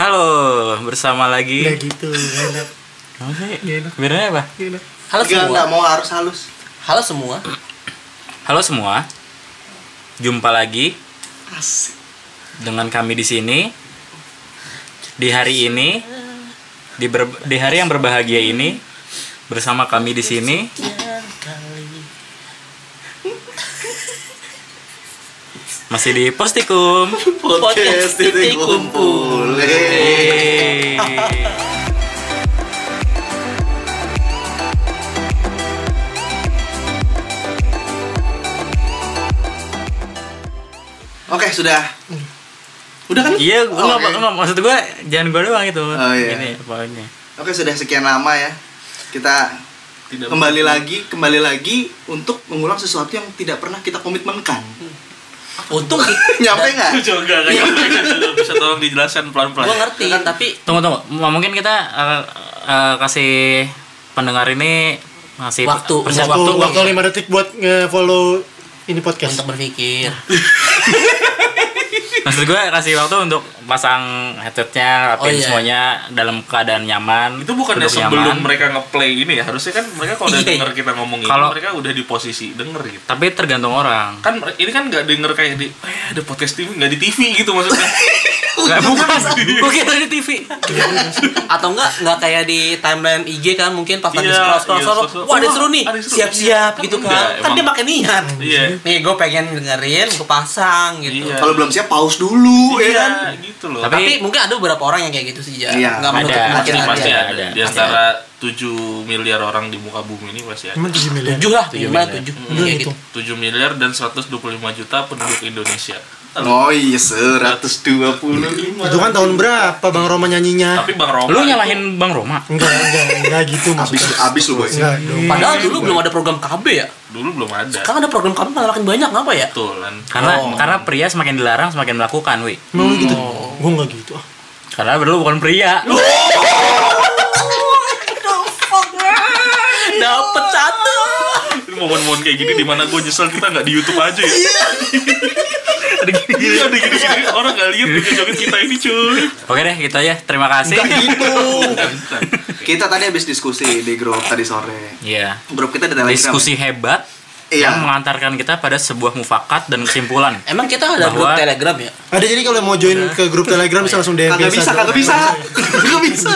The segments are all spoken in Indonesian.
Halo, bersama lagi. Nggak gitu, enak. Apa sih? Nggak enak. Apa? Enak. Halo semua. enggak mau harus halus. Halo semua. Halo semua. Jumpa lagi Asik. dengan kami di sini di hari ini di, ber- di hari yang berbahagia ini bersama kami di sini masih di Postikum. Podcast titik kumpul. Oke, sudah. Udah kan? Iya, Oh, gua oke. nggak nggak- maksud gua jangan gua doang itu. Oh, iya. Ini pokoknya. Oke, sudah sekian lama ya. Kita kembali lagi, kembali lagi untuk mengulang sesuatu yang tidak pernah kita komitmenkan. Untung Nyampe nggak? juga kayak bisa tolong dijelaskan pelan-pelan. Gue ngerti, tapi Tunggu tunggu, M- mungkin kita eh, eh, kasih pendengar ini ngasih Waktu. persiap Waktu, waktu, waktu 5 detik buat nge-follow ini podcast. untuk berpikir. Maksud gue kasih waktu untuk pasang headsetnya, rapin Oh, iya. semuanya dalam keadaan nyaman. Itu bukannya duduk sebelum nyaman. mereka ngeplay ini ya harusnya kan mereka kalau udah Iya, denger kita ngomong ini Kalau- mereka udah di posisi denger gitu. Tapi tergantung orang. Kan ini kan nggak denger kayak di eh ada podcast TV nggak di TV gitu maksudnya. Enggak bukan. Gue kira di TV. Atau enggak enggak kayak di timeline IG kan mungkin pas lagi Iya, scroll scroll iya, scroll. Wah, ada seru nih. Siap-siap Kan gitu kan. Kan dia pakai niat. Nih, gue pengen dengerin, gue pasang gitu. Kalau belum siap pause dulu ya kan? Gitu loh. Tapi- Tapi mungkin ada beberapa orang yang kayak gitu sih ya. Iya, Enggak menutup ada. pasti pasti ada. ada. Di antara 7 miliar orang di muka bumi ini pasti ada. Emang 7 miliar. Tujuh lah, Tujuh miliar. tujuh. Gitu. gitu. 7 miliar dan 125 juta penduduk Indonesia. Oh iya, 125. Itu kan tahun berapa Bang Roma nyanyinya? Tapi Bang Roma Lu itu- nyalahin Bang Roma? Enggak, enggak, enggak gitu Abis, maksudnya. abis lu boy. Enggak. Padahal dulu belum ada program KB ya. dulu belum ada. Sekarang ada program KB malah makin banyak ngapa ya? Betul kan. Karena Oh. karena pria semakin dilarang semakin melakukan, wi. Emang lu gitu? Gua enggak gitu. Ah, Karena lu bukan pria. Dapat satu. Momen-momen kayak gini di mana gue nyesel kita nggak di YouTube aja ya. ada gini-gini, ada gini-gini. Orang nggak lihat joget kita ini cuy. Oke deh, gitu aja. Terima kasih. Gitu. Kita tadi habis diskusi di grup tadi sore. Iya. Grup kita di Telegram. Diskusi hebat Iya. yang mengantarkan kita pada sebuah mufakat dan kesimpulan. Emang kita ada Bahwa- grup Telegram ya? Ada jadi kalau mau join ke grup Telegram bisa langsung DM Kagak bisa, kagak bisa. Kagak bisa.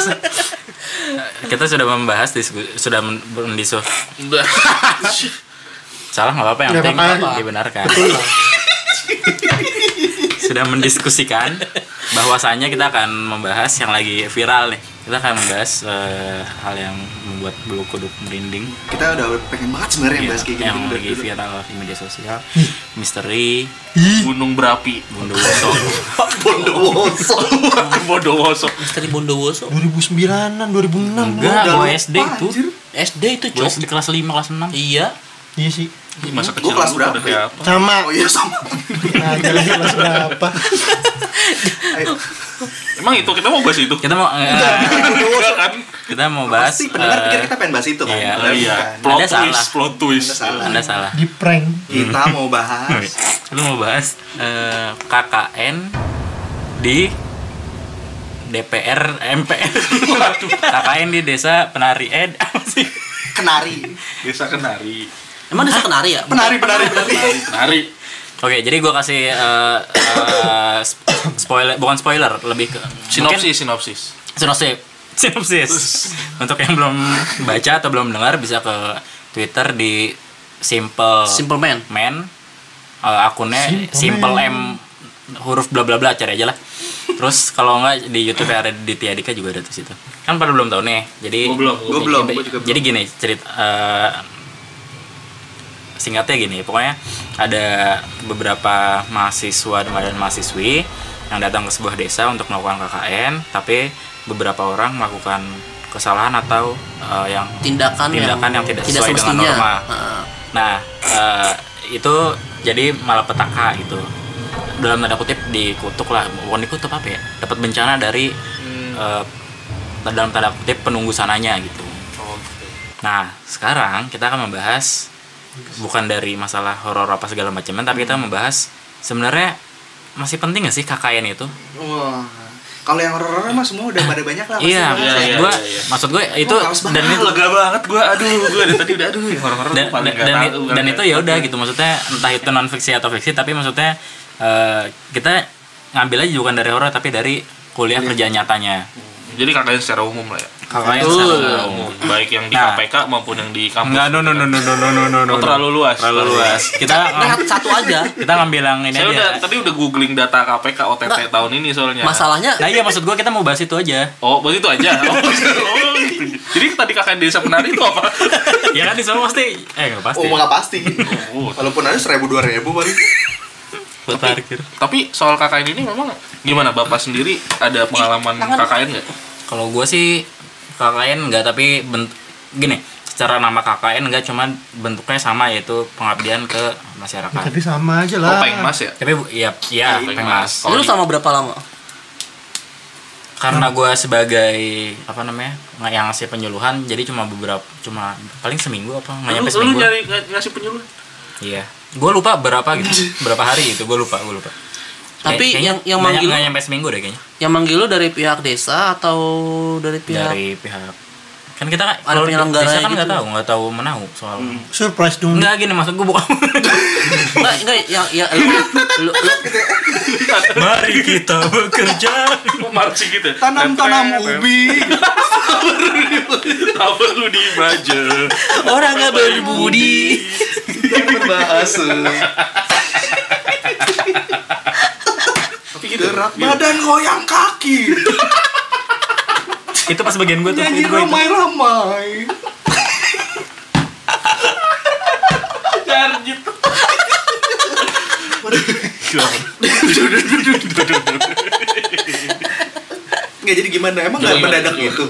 Kita sudah membahas disku- sudah men- mendisu salah nggak apa-apa yang penting dibenarkan. Sudah mendiskusikan bahwasanya kita akan membahas yang lagi viral nih. Kita akan membahas eh, hal yang membuat bulu kuduk merinding Kita udah pengen banget sebenarnya Iya, bahas kayak gini. yang Udah- lagi udah- viral di media sosial. Misteri Gunung berapi. Bondowoso. Bondowoso. Bondowoso. Misteri Bondowoso. 2009-an, 2006. Enggak, lupa, SD itu. anjir. SD itu cok. SD kelas 5 kelas 6. Iya. Iya sih. Ih, Masa Gua kecil kelas lu berapa apa? Sama. Oh iya sama. Nah, jalan kelas berapa? Emang itu kita mau bahas itu? Kita mau eh, Enggak kan? kita mau bahas Pasti pendengar eh, pikir kita pengen bahas itu kan. iya. Padahal Iya. Plot Anda twist, salah. plot twist. Anda salah. Anda salah. Di prank. Kita mau bahas Lu mau bahas eh, KKN di DPR MPR. KKN di desa penari eh apa sih? kenari. Desa Kenari. Emang desa kenari ya? Penari, penari, penari. Kenari. Oke, jadi gua kasih eh, eh, sp- spoiler bukan spoiler, lebih ke Sinopsis, sinopsis. sinopsis sinopsis untuk yang belum baca atau belum dengar bisa ke Twitter di simple Simple Man. man Eh, akunnya simple, M huruf bla bla bla cari aja lah terus kalau nggak di YouTube ya ada di Tiadika juga ada tuh situ kan pada belum tahu nih jadi Gua belum, gua belum, gua juga belum. jadi gini cerita eh, singkatnya gini pokoknya ada beberapa mahasiswa dan mahasiswi yang datang ke sebuah desa untuk melakukan KKN tapi beberapa orang melakukan kesalahan atau eh, yang Tindakan, Tindakan yang tidak sesuai dengan norma. Heeh. Nah, eh, itu jadi malapetaka gitu. Dalam tanda kutip dikutuk lah, bukan dikutuk apa ya? Dapat bencana dari eh, dalam tanda kutip penunggu sananya gitu. Nah, sekarang kita akan membahas bukan dari masalah horor apa segala macamnya, tapi kita membahas sebenarnya masih penting gak sih KKN itu? Wah. Kalau yang horor mah semua udah pada banyak lah. Iya. Iya, maksud iya, gua, iya, iya. maksud gue itu banget. dan itu lega banget gua aduh gua dari tadi udah aduh yang horor-horor dan, dan, dan, tahu, dan kan. itu ya udah gitu maksudnya entah itu non fiksi atau fiksi tapi maksudnya eh, kita ngambil aja bukan dari horor tapi dari kuliah Iya. kerja nyatanya jadi kakaknya secara umum lah ya kakaknya Betul. secara umum baik yang di Nah. KPK maupun yang di kampus Enggak, no, no, no, no, no, no, no, no, no. Oh, terlalu luas Terlalu luas. Kita Nah, satu aja. kita ngambil yang ini saya udah aja. tadi udah googling data KPK OTT Nah, tahun ini soalnya Masalahnya Nah iya maksud gua kita mau bahas itu aja. Oh, buat itu aja. Oh, oh, gitu. Jadi tadi kakak desa penari itu apa? ya kan di sana pasti eh enggak pasti. Oh, nggak pasti. Oh, Walaupun ada seribu dua ribu paling. Buat parkir. tapi soal KKN ini memang gimana Bapak sendiri ada pengalaman KKN nggak? Kalau gua sih KKN enggak tapi bent gini, secara nama KKN enggak cuman bentuknya sama yaitu pengabdian ke masyarakat. Tapi sama aja Oh, lah. Pengmas ya? Tapi bu- iya iya Pengmas. Kalau lu sama berapa lama? Karena gua sebagai apa namanya? nggak yang ngasih penyuluhan jadi cuma beberapa cuma paling seminggu apa nggak Lu, nyampe lu seminggu. nyari ng- ngasih penyuluh? Iya. Gue lupa berapa gitu. berapa hari gitu. Gue lupa, gue lupa. Tapi Kayak- yang- yang manggil- nggak nyampe seminggu deh kayaknya. Yang manggil lu dari pihak desa atau dari pihak Dari pihak kan kita kan Ada kalau di penyelenggara desa kan gitu. nggak tahu, nggak tahu menau soal. Surprise dong. Enggak gini maksud gue bukan. Enggak, enggak yang ya lu, lu, lu, Mari kita bekerja. Marching gitu. ya? Tanam-tanam Tret, tret, ubi. Tak perlu dibaca. orang nggak berbudi. Berbahasa. Tapi gitu. Gerak badan goyang kaki. itu pas bagian gue tuh. Nyanyi Itu gue itu. ramai-ramai. Jarjit. Nggak jadi gimana? Emang nggak mendadak gitu?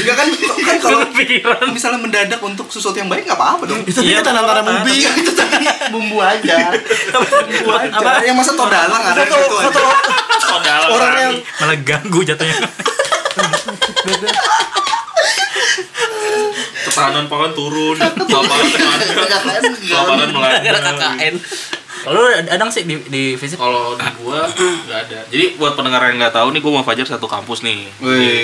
Enggak kan, kan kalau Pikiran. misalnya mendadak untuk sesuatu yang baik nggak apa-apa dong. Itu tadi Iya, tanam-tanam apa-apa. ubi. itu tadi bumbu aja. bumbu aja. Apa? Yang masa todalang ada di situ aja. Oh, dalam Orang yang Malah ganggu jatuhnya. ketahanan pangan turun, lapangan melanda, KKN. Kalau adang sih di di fisik Kalau di gua nggak ada. Jadi buat pendengar yang nggak tahu nih, gua mau Fajar satu kampus nih.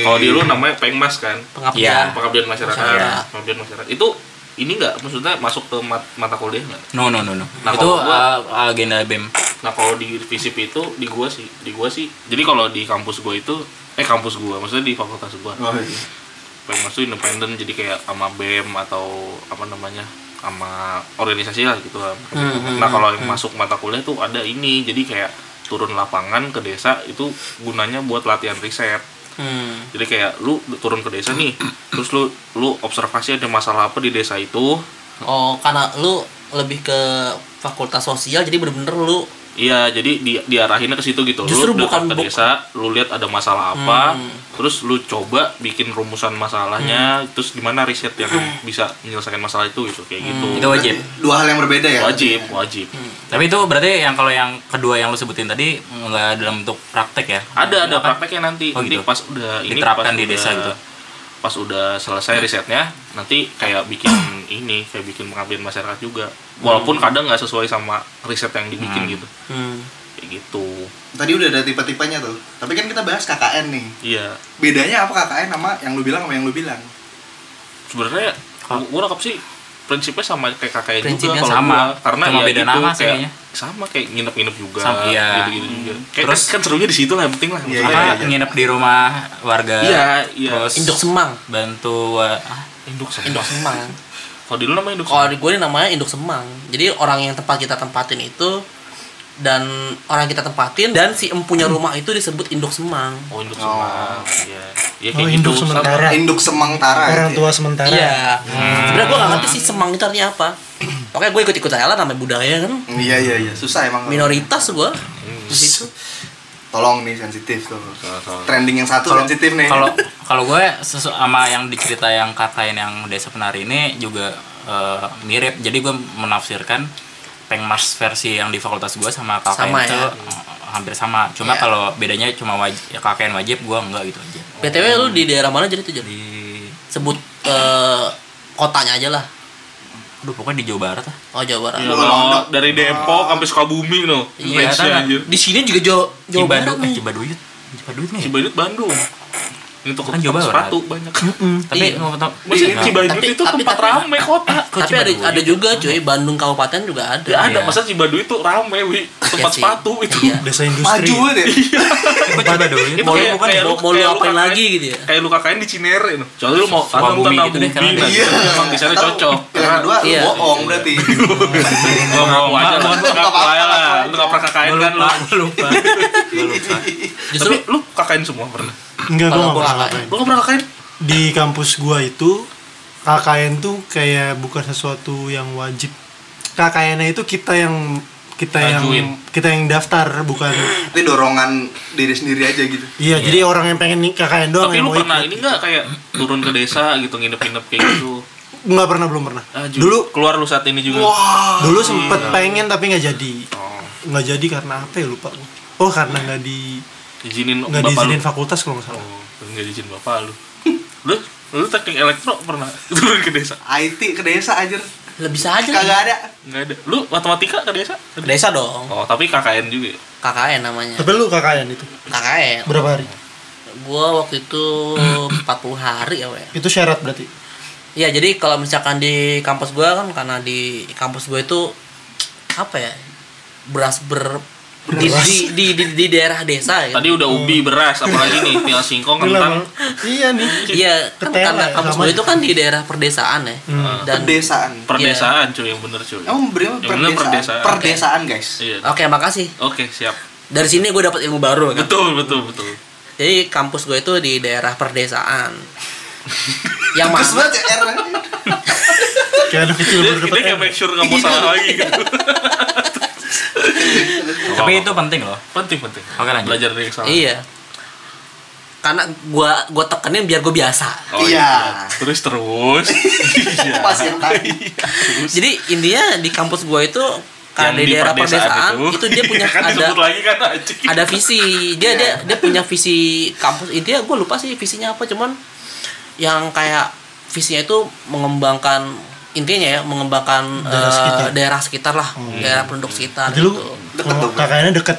Kalau di lu namanya Pengmas kan, Pengabdian. pengabdian masyarakat. Masyarakat. Pengabdian masyarakat. Itu ini nggak, maksudnya masuk ke mat- mata kuliah nggak? No no no no. Nah, itu kalau gua- uh, agenda BEM. Nah kalau di FISIP itu di gua sih, di gua sih. Jadi kalau di kampus gua itu, eh kampus gua, maksudnya di fakultas gua. Oh, iya. Itu independen, jadi kayak sama BEM atau apa namanya, sama organisasi lah gitu lah. Hmm, Nah kalau yang masuk mata kuliah tuh ada ini, jadi kayak turun lapangan ke desa itu gunanya buat latihan riset. Hmm. Jadi kayak lu turun ke desa nih, terus lu lu observasi ada masalah apa di desa itu, Oh, karena lu lebih ke fakultas sosial jadi bener-bener lu Iya, jadi di, diarahinnya ke situ gitu. Justru lu bukan- ke desa, lu lihat ada masalah apa, Hmm. terus lu coba bikin rumusan masalahnya, terus gimana riset yang bisa menyelesaikan masalah itu gitu, kayak gitu. Itu wajib. Dua hal yang berbeda ya. Wajib, wajib. Tapi itu berarti yang kalau yang kedua yang lu sebutin tadi nggak dalam bentuk praktek ya? Ada ada Apa? prakteknya nanti. Oh, nanti gitu. pas udah ini Diterapkan pas di desa udah- gitu. Pas udah selesai risetnya, nanti kayak bikin ini, kayak bikin pengabdian masyarakat juga. Walaupun kadang nggak sesuai sama riset yang dibikin Hmm. gitu. hmm. Kayak gitu. Tadi udah ada tipe-tipenya tuh. Tapi kan kita bahas KKN nih. Iya. Bedanya apa KKN sama yang lu bilang sama yang lu bilang? sebenarnya gua nangkap sih prinsipnya sama kayak kakaknya Prinsipnya juga kalau sama. gua. karena Cuma ya beda gitu, nama sih kayak kayaknya. sama kayak nginep-nginep juga Sama, iya. gitu-gitu juga kayak Terus- kan, kan serunya di situ lah yang penting lah Iya, iya, iya. nginep di rumah warga? iya iya Terus Induk Semang. bantu uh, ah, induk sama Induk Semang. Kalau di lu namanya induk Kalau di gue ini namanya Induk Semang. Jadi orang yang tempat kita tempatin itu dan orang yang kita tempatin dan si empunya rumah itu disebut Induk Semang. oh induk Oh. sama iya iya Oh, kayak induk gitu sementara. Induk Semangtara. Orang gitu tua ya. sementara. Iya. Sebenarnya gue gak ngerti sih Semang itu artinya apa. Oke gue ikut-ikut aja lah namanya budaya kan. Iya iya iya. Susah emang. Minoritas gue di situ. Tolong nih sensitif tuh. Trending yang satu Kalau- sensitif nih. kalau kalau gue sesu, sama yang dicerita yang KKN yang desa penari ini juga eh, mirip jadi gue menafsirkan pengmas versi yang di fakultas gue sama KKN Sama itu ya? eh, hampir sama cuma Iya. kalau bedanya cuma wajib ya KKN wajib gue enggak gitu aja BTW lu di daerah mana jadi tuh jadi? di Sebut eh, kotanya aja lah. Aduh, pokoknya di Jawa Barat lah. Oh Jawa Barat. Ya, no, dari Depok sampai Sukabumi no. Iya, kan. Di sini juga Jawa Jawa Barat Cibaduyut, eh nih. Cibaduyut. Cibaduyut nih. Cibaduyut Bandung. Ini toko Kan Jawa Barat. sepatu banyak. Tapi Iya. tahu. Maksudnya Nah, Cibaduyut Tapi- itu tapi- tempat tapi- rame kota. Kok Tapi ada Cibaduyut? ada juga cuy Bandung Kabupaten juga ada. Ya ada, Iya. masa Cibaduyut itu rame, wi. Tempat sih. sepatu itu. Iya. Desa industri. Maju ya. Kok Cibaduyut? Itu Mau- kayak, bukan kayak mau- lu, lu apain lagi gitu ya? Kayak lu KKN di Cinere no. Soalnya lu mau tanam tanam gitu deh, nah, Iya. Emang di sana cocok. Pilihan kedua lu Iya. bohong berarti. Gua mau aja. Lu nggak percaya lah. Lu nggak pernah Gua kan lu. lupa, lupa. Justru Tapi lu KKN semua pernah? Enggak, Kalau gua nggak KKN. Lu nggak pernah KKN? Di kampus gua itu KKN tuh kayak bukan sesuatu yang wajib. KKN itu kita yang kita yang Ngajuin. kita yang daftar bukan Itu dorongan diri sendiri aja gitu. iya jadi orang yang pengen nih KKN doang Tapi yang lu mau pernah ikut. ini nggak kayak turun ke desa gitu nginep-nginep kayak gitu? nggak pernah belum pernah Ah, ju- dulu keluar lu saat ini juga. dulu sempet pengen tapi nggak jadi Oh, nggak jadi karena apa ya lupa oh karena nggak di izinin nggak diizinin lu. fakultas kalau nggak salah Oh, nggak diizinin bapak lu. lu lu teknik elektro pernah turun ke desa? IT ke desa aja. lah bisa aja. Kagak ada. Nggak ada. Lu matematika ke desa? Ke Desa dong. Oh, tapi KKN juga ya? KKN namanya. tapi lu KKN itu KKN. berapa hari Gua waktu itu 40 hari ya, Weh. itu syarat berarti Ya jadi kalau misalkan di kampus gua kan karena di kampus gua itu apa ya beras ber di, di, di, di, di daerah desa ya. Tadi udah ubi, beras, apalagi nih, tinggal singkong, kentang. Iya nih Iya, kan karena ya, kampus aja. itu kan di daerah perdesaan ya. Dan Perdesaan. Perdesaan cuy, yang bener cuy. Yang bener perdesaan. perdesaan. Perdesaan, guys. Iya. Oke, makasih. Oke, siap. Dari sini gue dapat ilmu baru kan. Betul, betul, betul. Jadi kampus gue itu di daerah perdesaan. yang mana? ya R. kayak anak kecil Dia, baru dia dapet kayak make sure nggak mau salah lagi gitu. Tapi itu penting loh. penting penting. Oke, lanjut. Belajar dari kesalahan. Iya. Karena gua gua tekenin biar gue biasa. Oh, Iya. Terus terus. Iya. Pas yang tadi. Jadi intinya di kampus gue itu kan Yang di daerah perdesaan itu, dia punya kan ada disebut lagi kan ada visi dia dia dia punya visi kampus intinya gue lupa sih visinya apa cuman yang kayak visinya itu mengembangkan intinya ya mengembangkan Daerah eh, sekitar. daerah sekitar lah daerah penduduk sekitar Jadi lu gitu. Deket dong. KKN-nya deket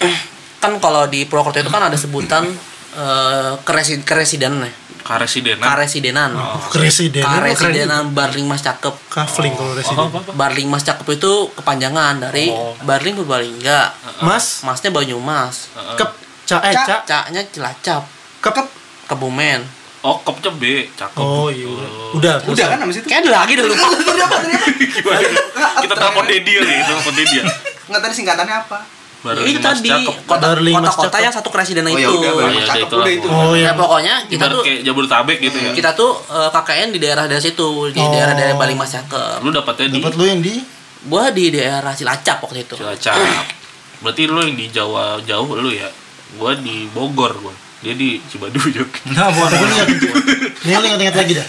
kan kalau di Purwokerto itu kan ada sebutan eh, keresi keresiden ya. Karesidenan. karesidenan. Presiden karesidenan Barling Mas Cakep. Kafling kalau Oh, residen. apa, apa? Barling Mas Cakep itu kepanjangan dari Oh. Barling Purbalingga. Mas? Masnya Banyumas. Kep. Ca eh ca Caknya Cilacap. Kep. Kebumen Oh, kopnya B, cakep. oh iya udah udah Udah kan habis itu? Kayak ada lagi dulu Gimana? Kita telepon Dedi kali, kita telepon Dedi ya. Enggak tadi singkatannya apa? Baru itu tadi kota Mas kota-kota Cakep. yang satu keresidenan Oh ya itu. udah, Oh, baru iya, cakep udah itu. oh Ya iya pokoknya kita Ibarat tuh kayak Jabodetabek gitu ya. kita tuh eh, KKN di daerah daerah situ di Oh. daerah-daerah Bali Mas Cakep. Lu dapatnya di dapat lu yang di Gua di daerah Cilacap waktu itu. Cilacap. Berarti lu yang di Jawa jauh lu ya. Gua di Bogor gua. Dia di Cibaduyut. Enggak, bukan. Tapi lu ingat ini lu ingat-ingat lagi dah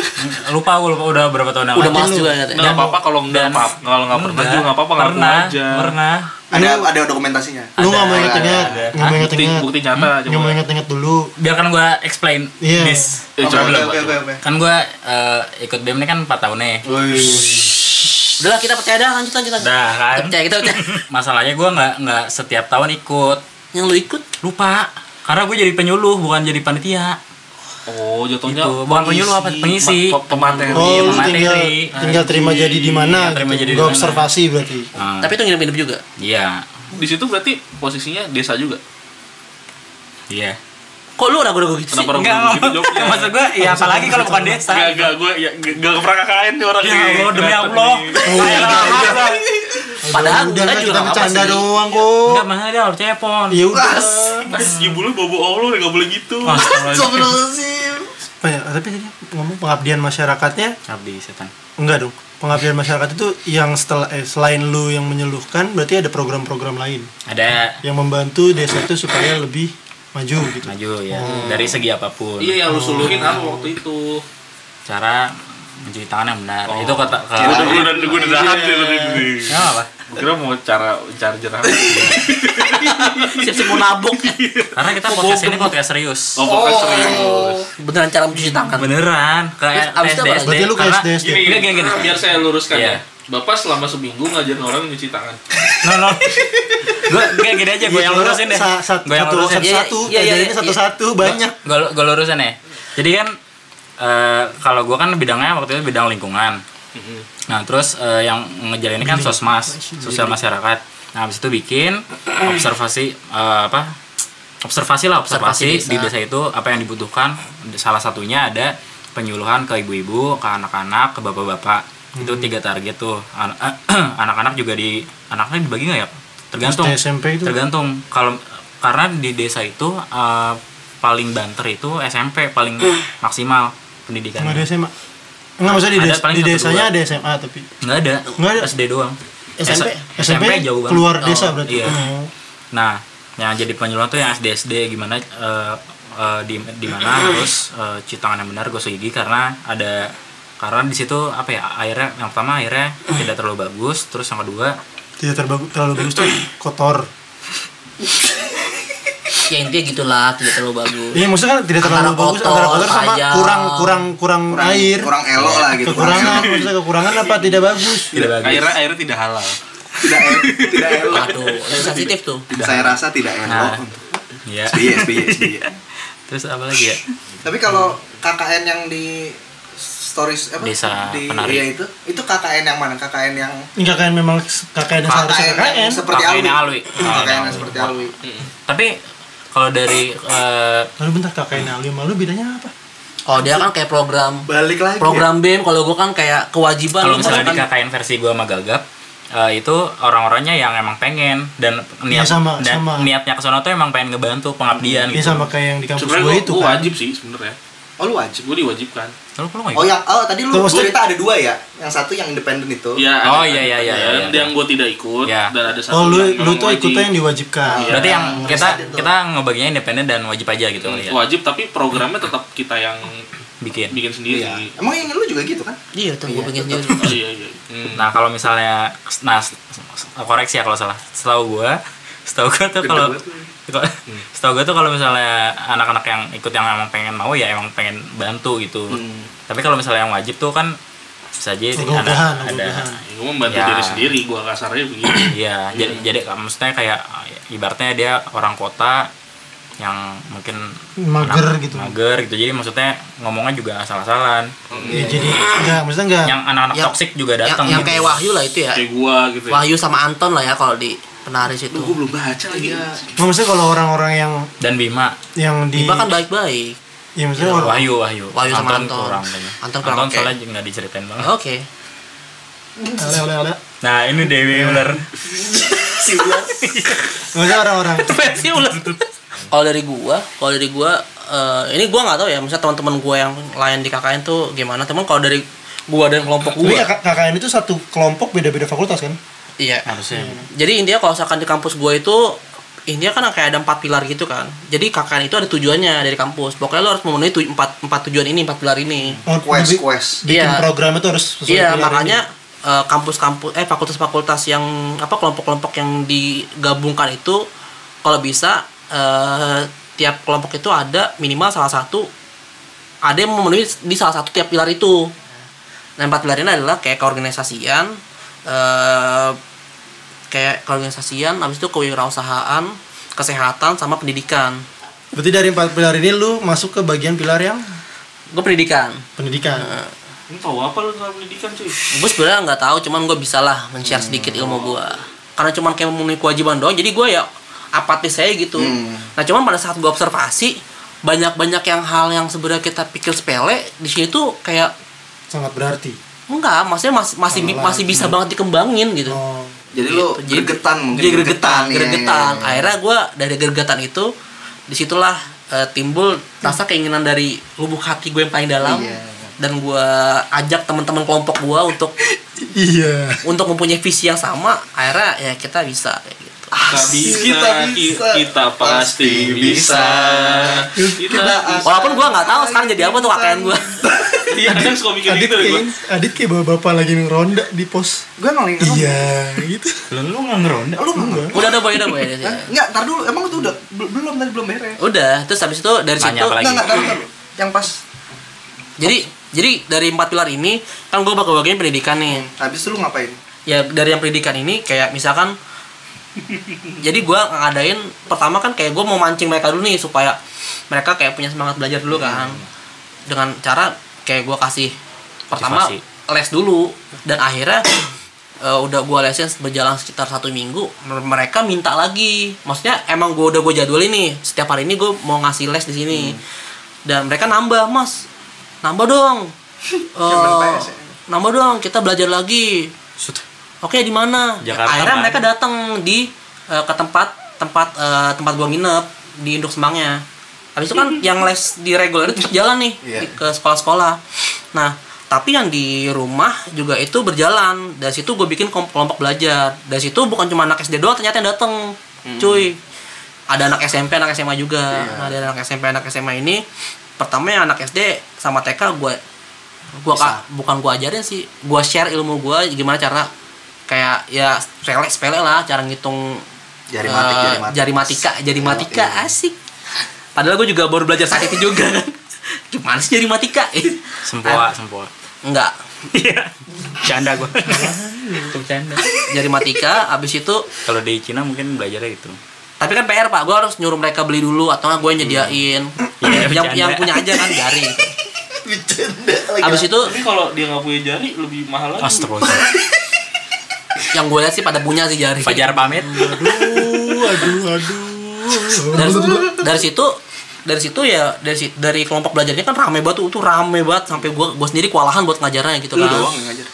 lupa gue lupa udah berapa tahun yang Udah lu. juga katanya. Nggak apa-apa kalau nggak apa kalau nggak pernah juga nggak apa-apa ngaku pernah, aja. Pernah. Ada ada dokumentasinya. lu nggak mau Ada, inget-inget ada. nggak mau Bukti, inget-inget bukti nyata nggak mau inget-inget dulu Biarkan gue explain Iya. this. Eh. Kan gue eh, ikut BEM ini kan 4 tahun nih. Udah lah kita percaya dah lanjut lanjut lanjut. Dah kan. Kita percaya kita percaya. Masalahnya gue nggak nggak setiap tahun ikut. Yang lu ikut Lupa. Karena gue jadi penyuluh bukan jadi panitia. Oh, jatuhnya Gitu. Bukan penyuluh apa? Pengisi. Ma- pe- pemateri. oh lu materi. tinggal tinggal terima jadi di mana Iya, terima gitu jadi mana. observasi berarti Nah, tapi itu nginep-nginep juga. Iya. Di situ berarti posisinya desa juga. Iya. Kok lu ragu-ragu gitu sih? Kenapa ragu Enggak, gitu jawabnya? maksud gue ya apalagi kalau bukan desa. Gak, gak, gue ya, gak, gak pernah KKN nih orang Ya ini. Allah, demi Allah. nggak Padahal udah enggak kan juga nggak bercanda sih. doang kok Enggak, mana dia harus cepon. ya udah Mas, ibu lu bobo Allah gak boleh gitu. Astagfirullahaladzim. apa ya tapi tadi ngomong pengabdian masyarakatnya Abdi setan. enggak dong pengabdian masyarakat itu yang setelah eh, selain lu yang menyuluhkan berarti ada program-program lain Ada yang membantu desa itu supaya lebih maju gitu maju ya dari segi apa pun. Iya, yang lu suluhin apa waktu itu? Cara mencuci tangan yang benar. Itu kata ke Gue udah, gue udah, gue udah dahan Iya. sih tadi. Ya apa? Kira mau cara cari jerah. siap-siap mau nabok Karena kita podcast ini podcast serius. Oh, pokoknya serius. beneran cara mencuci tangan Beneran. Kayak SD? SD. Berarti lu ke karena- SD, SD. Gini, Gini, gini. biar saya luruskan Iya. ya. Bapak selama seminggu ngajarin orang nyuci tangan. No, no. Gue kayak gini aja, gue yang lurusin deh. Sa- sa- Gue yang satu lurusin. satu Iya, satu iya, iya, ini iya. satu satu banyak Gue lurusin ya. Jadi kan eh, kalau gue kan bidangnya waktu itu bidang lingkungan. Nah terus eh, yang ngejalin ini kan sosmas, sosial masyarakat. Nah habis itu bikin observasi eh, apa? Observasi lah observasi, Observasi di desa itu apa yang dibutuhkan. Salah satunya ada penyuluhan ke ibu-ibu, ke anak-anak, ke bapak-bapak. Itu tiga target tuh. An- Anak-anak juga di anaknya dibagi nggak ya? Tergantung. SD, SMP itu Tergantung. Kalau karena di desa itu eh, paling banter itu SMP paling maksimal pendidikan. nggak ada SMA nggak maksudnya di, Ada des- paling di desanya dua. ada SMA tapi Nggak ada. Nggak ada. SD doang. SMP? S- SMP, jauh banget. keluar Oh, desa berarti iya. Oh. Nah, yang jadi penyuluhan tuh yang SD SD gimana eh, eh, di di mana terus eh, cuci tangan yang benar gosok gigi karena ada karena di situ apa ya airnya yang pertama airnya tidak terlalu bagus terus yang kedua tidak terbagus terlalu bagus tuh kotor. Ya intinya gitulah tidak terlalu bagus. Iya maksudnya kan tidak terlalu Antara bagus kotor, antara kotor sama kurang kurang kurang, kurang air. kurang elok lah gitu kekurangan maksudnya kekurangan apa tidak bagus? Tidak bagus. Airnya airnya tidak halal. tidak tidak elok. Aduh sensitif tuh. Saya rasa tidak elok. Nah. ya SBY SBY SBY terus apa lagi ya? Tapi kalau KKN yang di stories apa Desa di Penari. iya itu itu KKN yang mana KKN yang ini KKN memang KKN yang seharusnya KKN seperti KKN Alwi. KKN yang seperti Alwi tapi kalau dari eh, lalu bentar KKN yang Alwi malu bedanya apa kalau dia kan kayak program balik lagi program BEM kalau gua kan kayak kewajiban kalau lu misalnya di KKN versi gua sama Gagap eh, itu orang-orangnya yang emang pengen dan niat Iya, sama, dan sama. niatnya ke sono tuh emang pengen ngebantu pengabdian ini gitu. sama kayak yang di kampus gue gua, itu gua kan wajib sih sebenarnya. Oh lu wajib Gue diwajibkan. Lalu kalau nggak oh ikut? yang oh tadi lu Tuh, maksudnya- cerita ada dua ya yang satu yang independen itu Iya. Oh, ada- iya, iya, iya, ada iya, Yang, iya. yang gue tidak ikut Iya. dan ada satu oh lu yang lu tuh wajib. ikutnya yang diwajibkan Iya. Berarti yang kita kita ngebaginya independen dan wajib aja gitu ya. Wajib tapi programnya tetap kita yang Bikin. bikin sendiri. Iya. emang yang lu juga gitu kan iya tuh gua Iya, pengen sendiri Oh, iya iya. Hmm. Nah, kalau misalnya nah koreksi ya kalau salah. Setahu gua, setahu gua tuh kalau kalau- setahu gua tuh kalau misalnya anak-anak yang ikut yang emang pengen mau ya emang pengen bantu gitu. Hmm. Tapi kalau misalnya yang wajib tuh kan bisa aja Ogah-ogahan, ada ada ogah-ogahan. gue membantu Ya. diri sendiri gue kasarnya begitu Iya, jadi jadi maksudnya kayak ibaratnya dia orang kota yang mungkin mager anak- gitu mager gitu. Jadi maksudnya ngomongnya juga asal-asalan. ya, jadi enggak maksudnya enggak Yang anak-anak Yang- toksik juga yang, datang yang gitu. kayak Wahyu lah itu ya kayak gue gitu ya. Wahyu sama Anton lah ya kalau di penaris itu gue belum baca lagi. Nggak, maksudnya kalau orang-orang yang dan Bima. yang di Bima kan baik-baik. Ya maksudnya orang Wahyu Wahyu. Wahyu sama Anton. kurang. Anton kurang oke. soalnya nggak diceritain banget. Oke. Oleh oleh oleh nah ini Dewi bener maksudnya orang-orang versi ulet kalau dari gua kalau dari gua eh, ini gua nggak tahu ya misalnya teman-teman gua yang lain di KKN tuh gimana. Teman kalau dari gua dan kelompok Tapi gua KK- KKN itu satu kelompok beda-beda fakultas kan iya. Harusnya. Jadi intinya kalau misalkan di kampus gua itu intinya kan kayak ada empat pilar gitu kan. Jadi KKN itu ada tujuannya dari kampus. Pokoknya lo harus memenuhi tu- empat empat tujuan ini empat pilar ini. Oh, quest quest. bikin Iya. program itu harus sesuai Iya, pilar makanya eh, kampus-kampus eh fakultas-fakultas yang apa kelompok-kelompok yang digabungkan itu kalau bisa eh, tiap kelompok itu ada minimal salah satu ada yang memenuhi di salah satu tiap pilar itu. Nah, empat pilar ini adalah kayak keorganisasian, eh kayak keorganisasian, habis itu kewirausahaan, kesehatan sama pendidikan. ini. berarti dari empat pilar ini lu masuk ke bagian pilar yang? Gue pendidikan. pendidikan. Lu tahu apa lu soal pendidikan cuy? Gue sebenarnya nggak tahu cuman gue bisa lah men-share sedikit ilmu gue karena cuman kayak memenuhi kewajiban doang jadi gue ya apatis saya gitu. Hmm. nah cuman pada saat gue observasi banyak-banyak yang hal yang sebenarnya kita pikir sepele di sini tuh kayak sangat berarti. Enggak maksudnya masih masih masih bisa banget dikembangin gitu. Oh jadi lu Jadi- gregetan mungkin jadi gregetan iya, gregetan. iya, iya. akhirnya gue dari gregetan itu di situlah eh, timbul rasa keinginan dari lubuk hati gue yang paling dalam. Iya. dan gue ajak teman-teman kelompok gue untuk iya. untuk mempunyai visi yang sama. Akhirnya ya kita bisa kayak gitu Kita bisa, kita ki- bisa. kita pasti bisa. Kita Kita bisa. walaupun gue nggak tahu sekarang jadi apa tuh KKN gue Iya, kadang suka mikir Adit gitu kayak, gua. Adit kayak bapak-bapak lagi ngeronda di pos. Gue emang lagi Iya, gitu. Lu lu nggak ngeronda? Lu enggak? Udah udah boy udah boy. Enggak, tar dulu. Emang itu udah bel- belum tadi belum beres. Udah, terus habis itu dari Nanya situ? Enggak, enggak, tar, tar. Yang pas jadi jadi dari empat pilar ini kan gue bakal bagian pendidikan nih. habis itu lu ngapain? Ya dari yang pendidikan ini kayak misalkan jadi gue ngadain pertama kan kayak gue mau mancing mereka dulu nih supaya mereka kayak punya semangat belajar dulu kan. dengan cara kayak gue kasih pertama Motivasi. les dulu. Dan akhirnya eh, udah gue lesin berjalan sekitar satu minggu mer- mereka minta lagi. Maksudnya emang gue udah gue jadwal ini setiap hari ini gue mau ngasih les di sini. Dan mereka nambah mas nambah dong. Ya? nambah dong kita belajar lagi Oke di mana? Jakarta, Akhirnya kan? mereka datang di eh, ke tempat tempat eh, tempat gua nginep di induk semangnya. Habis itu kan yang les di reguler itu jalan nih di- ke sekolah-sekolah. Nah tapi yang di rumah juga itu berjalan. Dari situ gue bikin kelompok belajar. Dari situ bukan cuma anak SD doang ternyata yang datang, cuy. Ada anak SMP, anak SMA juga. Nah, ada anak SMP, anak SMA ini pertama yang anak SD sama TK gue gua ka- bukan gua ajarin sih gua share ilmu gua gimana cara kayak ya sepele sepele lah cara ngitung Jari eh, matik, jari matik. jari matika jari matika iya. asik padahal gue juga baru belajar saat itu juga kan gimana sih jari matika Sempoa, sempoa. enggak Iya. Canda gua. Itu canda. jari matika abis itu Kalau di Cina mungkin belajarnya gitu. tapi kan PR pak gue harus nyuruh mereka beli dulu atau nggak gue nyediain Iya, yang yang punya aja kan jari gitu. Bercanda abis itu Tapi kalau dia nggak punya jari lebih mahal lagi. Astagfirullah. Yang gue lihat sih pada punya sih jari Fajar pamit. Aduh, aduh, aduh. dari, dari situ dari situ ya dari dari kelompok belajarnya kan rame banget tuh, tuh rame banget sampai gua gua sendiri kewalahan buat ngajarnya gitu lu kan doang yang ngajar.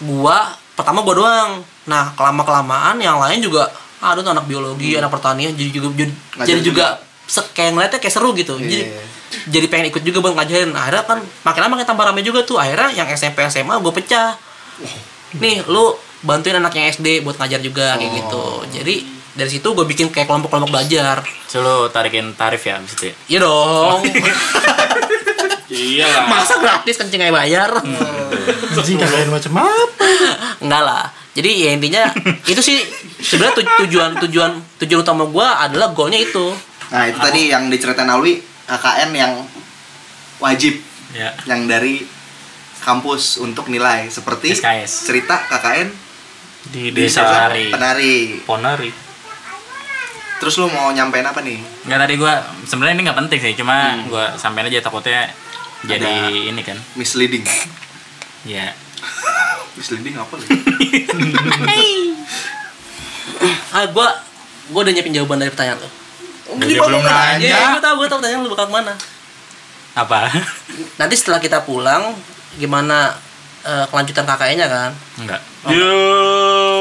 gua pertama gua doang nah kelama kelamaan yang lain juga ada tuh anak biologi anak pertanian jadi juga jadi, Hmm. Ngajar jadi juga se- kayak ngeliatnya kayak seru gitu jadi Iya. jadi pengen ikut juga buat ngajarin akhirnya kan makin lama makin tambah rame juga tuh akhirnya yang SMP SMA gue pecah nih lu bantuin anak yang SD buat ngajar juga kayak gitu jadi dari situ gue bikin kayak kelompok-kelompok belajar Selalu tarikin tarif ya abis itu ya. iya dong Iya lah. masa gratis kencing kayak bayar Anjing kalian macam apa? enggak lah jadi ya intinya itu sih sebenarnya tu- tujuan tujuan tujuan utama gue adalah goalnya itu Nah, itu tadi yang diceritain Alwi KKN yang wajib Ya. yang dari kampus untuk nilai seperti SKS. cerita KKN Di desa Penari. penari. Ponari. Terus lu mau nyampein apa nih? Enggak tadi gua sebenarnya ini nggak penting sih, cuma gua sampein aja takutnya jadi Ada- ini kan. Misleading. Ya. Misleading apa lagi? ah gue gue udah nyiapin jawaban dari pertanyaan tuh Dia belum nanya. ya gue tau gue tau pertanyaan lu bakal ke mana Apa? nanti setelah kita pulang gimana eh, kelanjutan KKN-nya kan Enggak. Yo,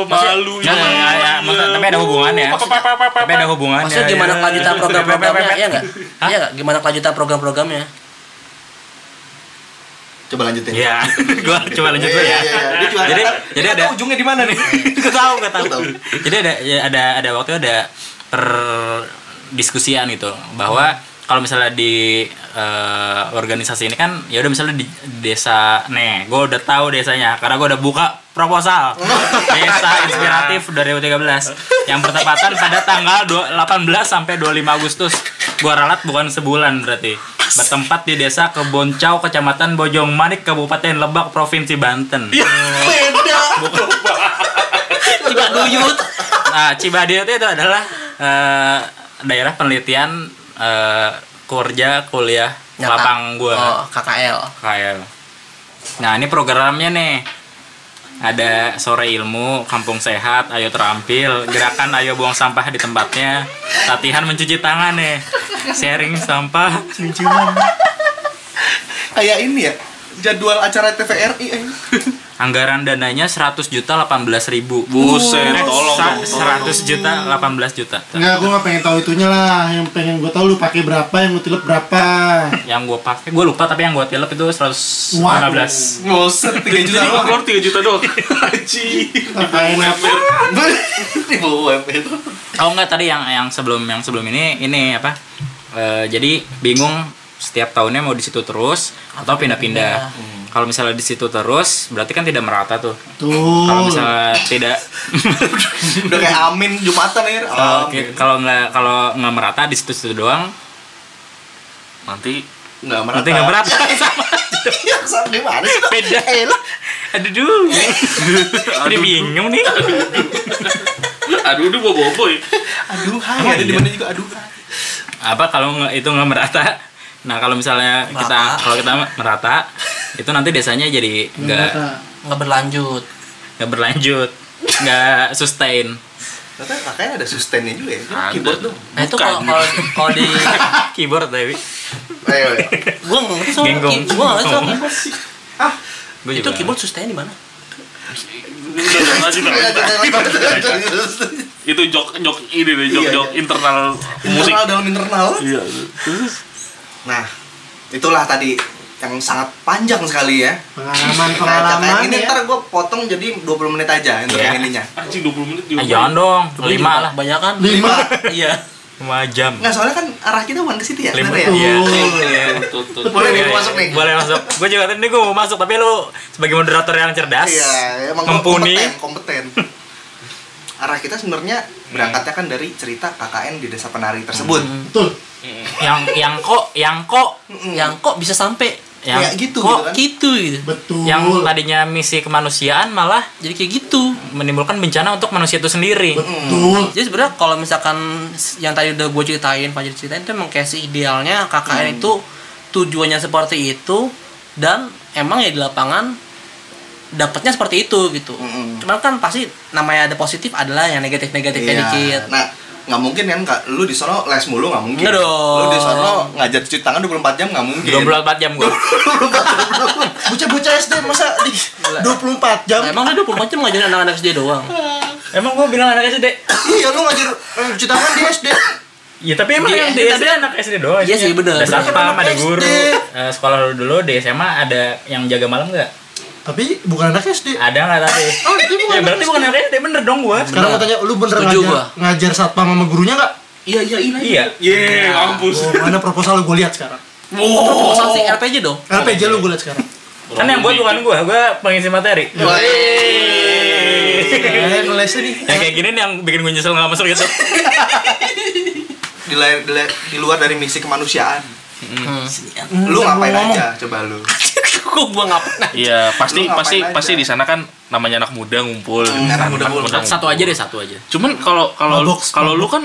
malu Enggak, enggak, enggak, ya. Maksud- tapi ada hubungannya. Tapi ada hubungannya. maksudnya gimana ya. kelanjutan program-programnya ya nggak Hah? iya nggak gimana kelanjutan program-programnya Coba lanjutin. Iya, gua coba lanjut dulu Iya, ya. iya, iya. Cuma- Jadi jadi ada ujungnya di mana nih. Gak tahu, gak tahu. Tahu. Jadi ada ya ada ada waktu ada per diskusian gitu bahwa kalau misalnya di eh, organisasi ini kan ya udah misalnya di desa nih, gue udah tahu desanya karena gue udah buka proposal desa inspiratif 2013 yang bertepatan pada tanggal dua- 18 sampai 25 Agustus. Gua ralat bukan sebulan berarti. Bertempat di desa Keboncau, Kecamatan Bojong Manik, Kabupaten Lebak, Provinsi Banten. Ciba duyut Nah, Cibaduyut itu adalah eh, daerah penelitian eh, kerja kuliah Nyata. lapang gua oh KKL KL. Nah, ini programnya nih. Ada sore ilmu, kampung sehat, ayo terampil, gerakan ayo buang sampah di tempatnya, latihan mencuci tangan nih, sharing sampah, Kayak ini ya. Jadwal acara TVRI eh. Anggaran dananya 100 juta 18 ribu. Buset, Eh, tolong sa- dong, 100 juta 18 juta. Enggak, gue gak pengen tahu itunya lah. Yang pengen gue tahu lu pakai berapa, yang lu tilep berapa. Yang gue pakai, gue lupa tapi yang gue tilep itu 115. Ngoset 3 juta doang. keluar 3 juta doang. Haji. Di bawah itu. Oh enggak tadi yang yang sebelum yang sebelum ini ini apa? Eh, jadi bingung setiap tahunnya mau di situ terus atau pindah-pindah. Kalau misalnya di situ terus, berarti kan tidak merata tuh. Tuh. Kalau misalnya tidak Udah kayak amin Jumatan ya. kalau Amin. kalau nggak kalau nggak merata di situ-situ doang, Nanti Nggak merata. nanti nggak merata sama sama gimana sih? beda. Aduh, duh. Ini bingung nih. aduh udah bawa boboy. Aduh, hai. Emang Ada di iya? mana juga aduh. hai. Apa kalau nggak itu nggak merata? Nah kalau misalnya kita Merata. kalau kita merata, itu nanti desanya jadi nggak nggak berlanjut nggak berlanjut, nggak sustain. Ternyata kakaknya ada sustainnya juga ya. Ada. Keyboard dong. nah itu kalau kalau kalau di Keyboard tapi. Ayo, ayo. gue nggak ngerti soal Genggong. key- gua nggak ngerti soal keyboard Ah, Gua itu juga. keyboard sustain di mana. Itu jok jok ini deh, jok jok Iya, iya. internal musik. internal dalam internal. Iya. Nah, itulah tadi yang sangat panjang sekali ya. Pengalaman Nah, pengalaman kakak ini ya. ntar gue potong jadi 20 menit aja untuk Iya. yang ininya. Anjing 20 menit juga. Ah, jangan dong, lima lah. banyak kan Lima. iya Lima jam. Nggak, soalnya kan arah kita bukan ke situ ya Lima. sebenarnya ya. Iya. Iya. Boleh nih, Iya, gua masuk nih. Boleh masuk. Gue juga tadi gue mau masuk, tapi lu sebagai moderator yang cerdas, Iya, emang mumpuni. kompeten, kompeten. Arah kita sebenarnya berangkatnya kan dari cerita KKN di desa penari tersebut. Betul. yang yang kok, yang kok, yang kok bisa sampai yang Kayak gitu kok, gitu kan. gitu gitu Betul. yang tadinya misi kemanusiaan malah jadi kayak gitu menimbulkan bencana untuk manusia itu sendiri. Betul. jadi sebenarnya kalau misalkan yang tadi udah gue ceritain Fajar ceritain itu emang kayak si idealnya KKN itu tujuannya seperti itu dan emang ya di lapangan dapatnya seperti itu gitu Mm-mm. cuman kan pasti namanya ada positif adalah yang negatif negatifnya Iya. dikit Nah, nggak mungkin kan Kak, lu di sono les mulu nggak mungkin. Nggak dong. Lu di sono ngajar cuci tangan 24 jam nggak mungkin. 24 jam gue. Bocah-bocah SD masa di 24 jam? Nah, emang dia 24 jam ngajarin anak-anak SD doang Emang gue bilang anak SD. iya, lu ngajar eh, cuci tangan di SD. Ya tapi emang Di yang di SD anak SD doang. Iya sih, bener, Ada satpam, ada guru. Sekolah lu dulu di SMA ada yang jaga malam nggak? Tapi bukan anak SD. Ada nggak tapi? Oh, itu bukan Ya berarti bukan anak SD bener dong gue. Sekarang mau tanya, lu bener Setuju ngajar, gua. ngajar satpam sama gurunya nggak? iya iya iya Iya. Yeay, mampus. Oh, mana proposal gue lihat sekarang. proposal sih RPJ dong LPJ lu gue lihat sekarang. Kan yang buat bukan gue, gue pengisi materi. Eh, ngelesnya nih. Yang kayak gini nih yang bikin gue nyesel nggak masuk gitu. Di, di, di luar dari misi kemanusiaan. Hmm. Lu ngapain aja coba lu? Kok gua nggak pernah Iya, pasti ngapain pasti aja? pasti di sana kan namanya anak muda ngumpul. anak muda ngumpul. Satu aja deh, satu aja. Cuman kalau kalau kalau lu kan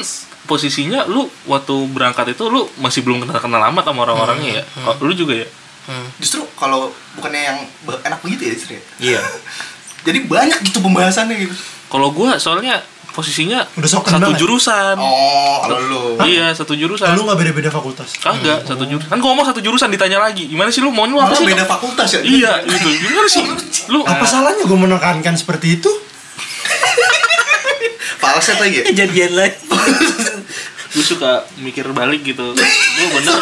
posisinya lu waktu berangkat itu lu masih belum kenal kenal amat sama orang-orangnya ya. Kalau lu juga ya. Justru kalau bukannya yang enak begitu ya istri. Iya. Jadi banyak gitu pembahasannya gitu. Kalau gua soalnya posisinya Udah sok satu kenal ya? jurusan. Oh, kalau lu. Iya, satu jurusan. Lu nggak beda-beda fakultas. Kagak, satu jurusan. Kan gua ngomong satu jurusan ditanya lagi. Gimana sih lu mau lu apa Malah sih? beda fakultas ya? Iya, gitu. Gimana sih? Lu Apa salahnya gue menekankan seperti itu? Falset lagi ya? kejadian lagi gue suka mikir balik gitu gue bener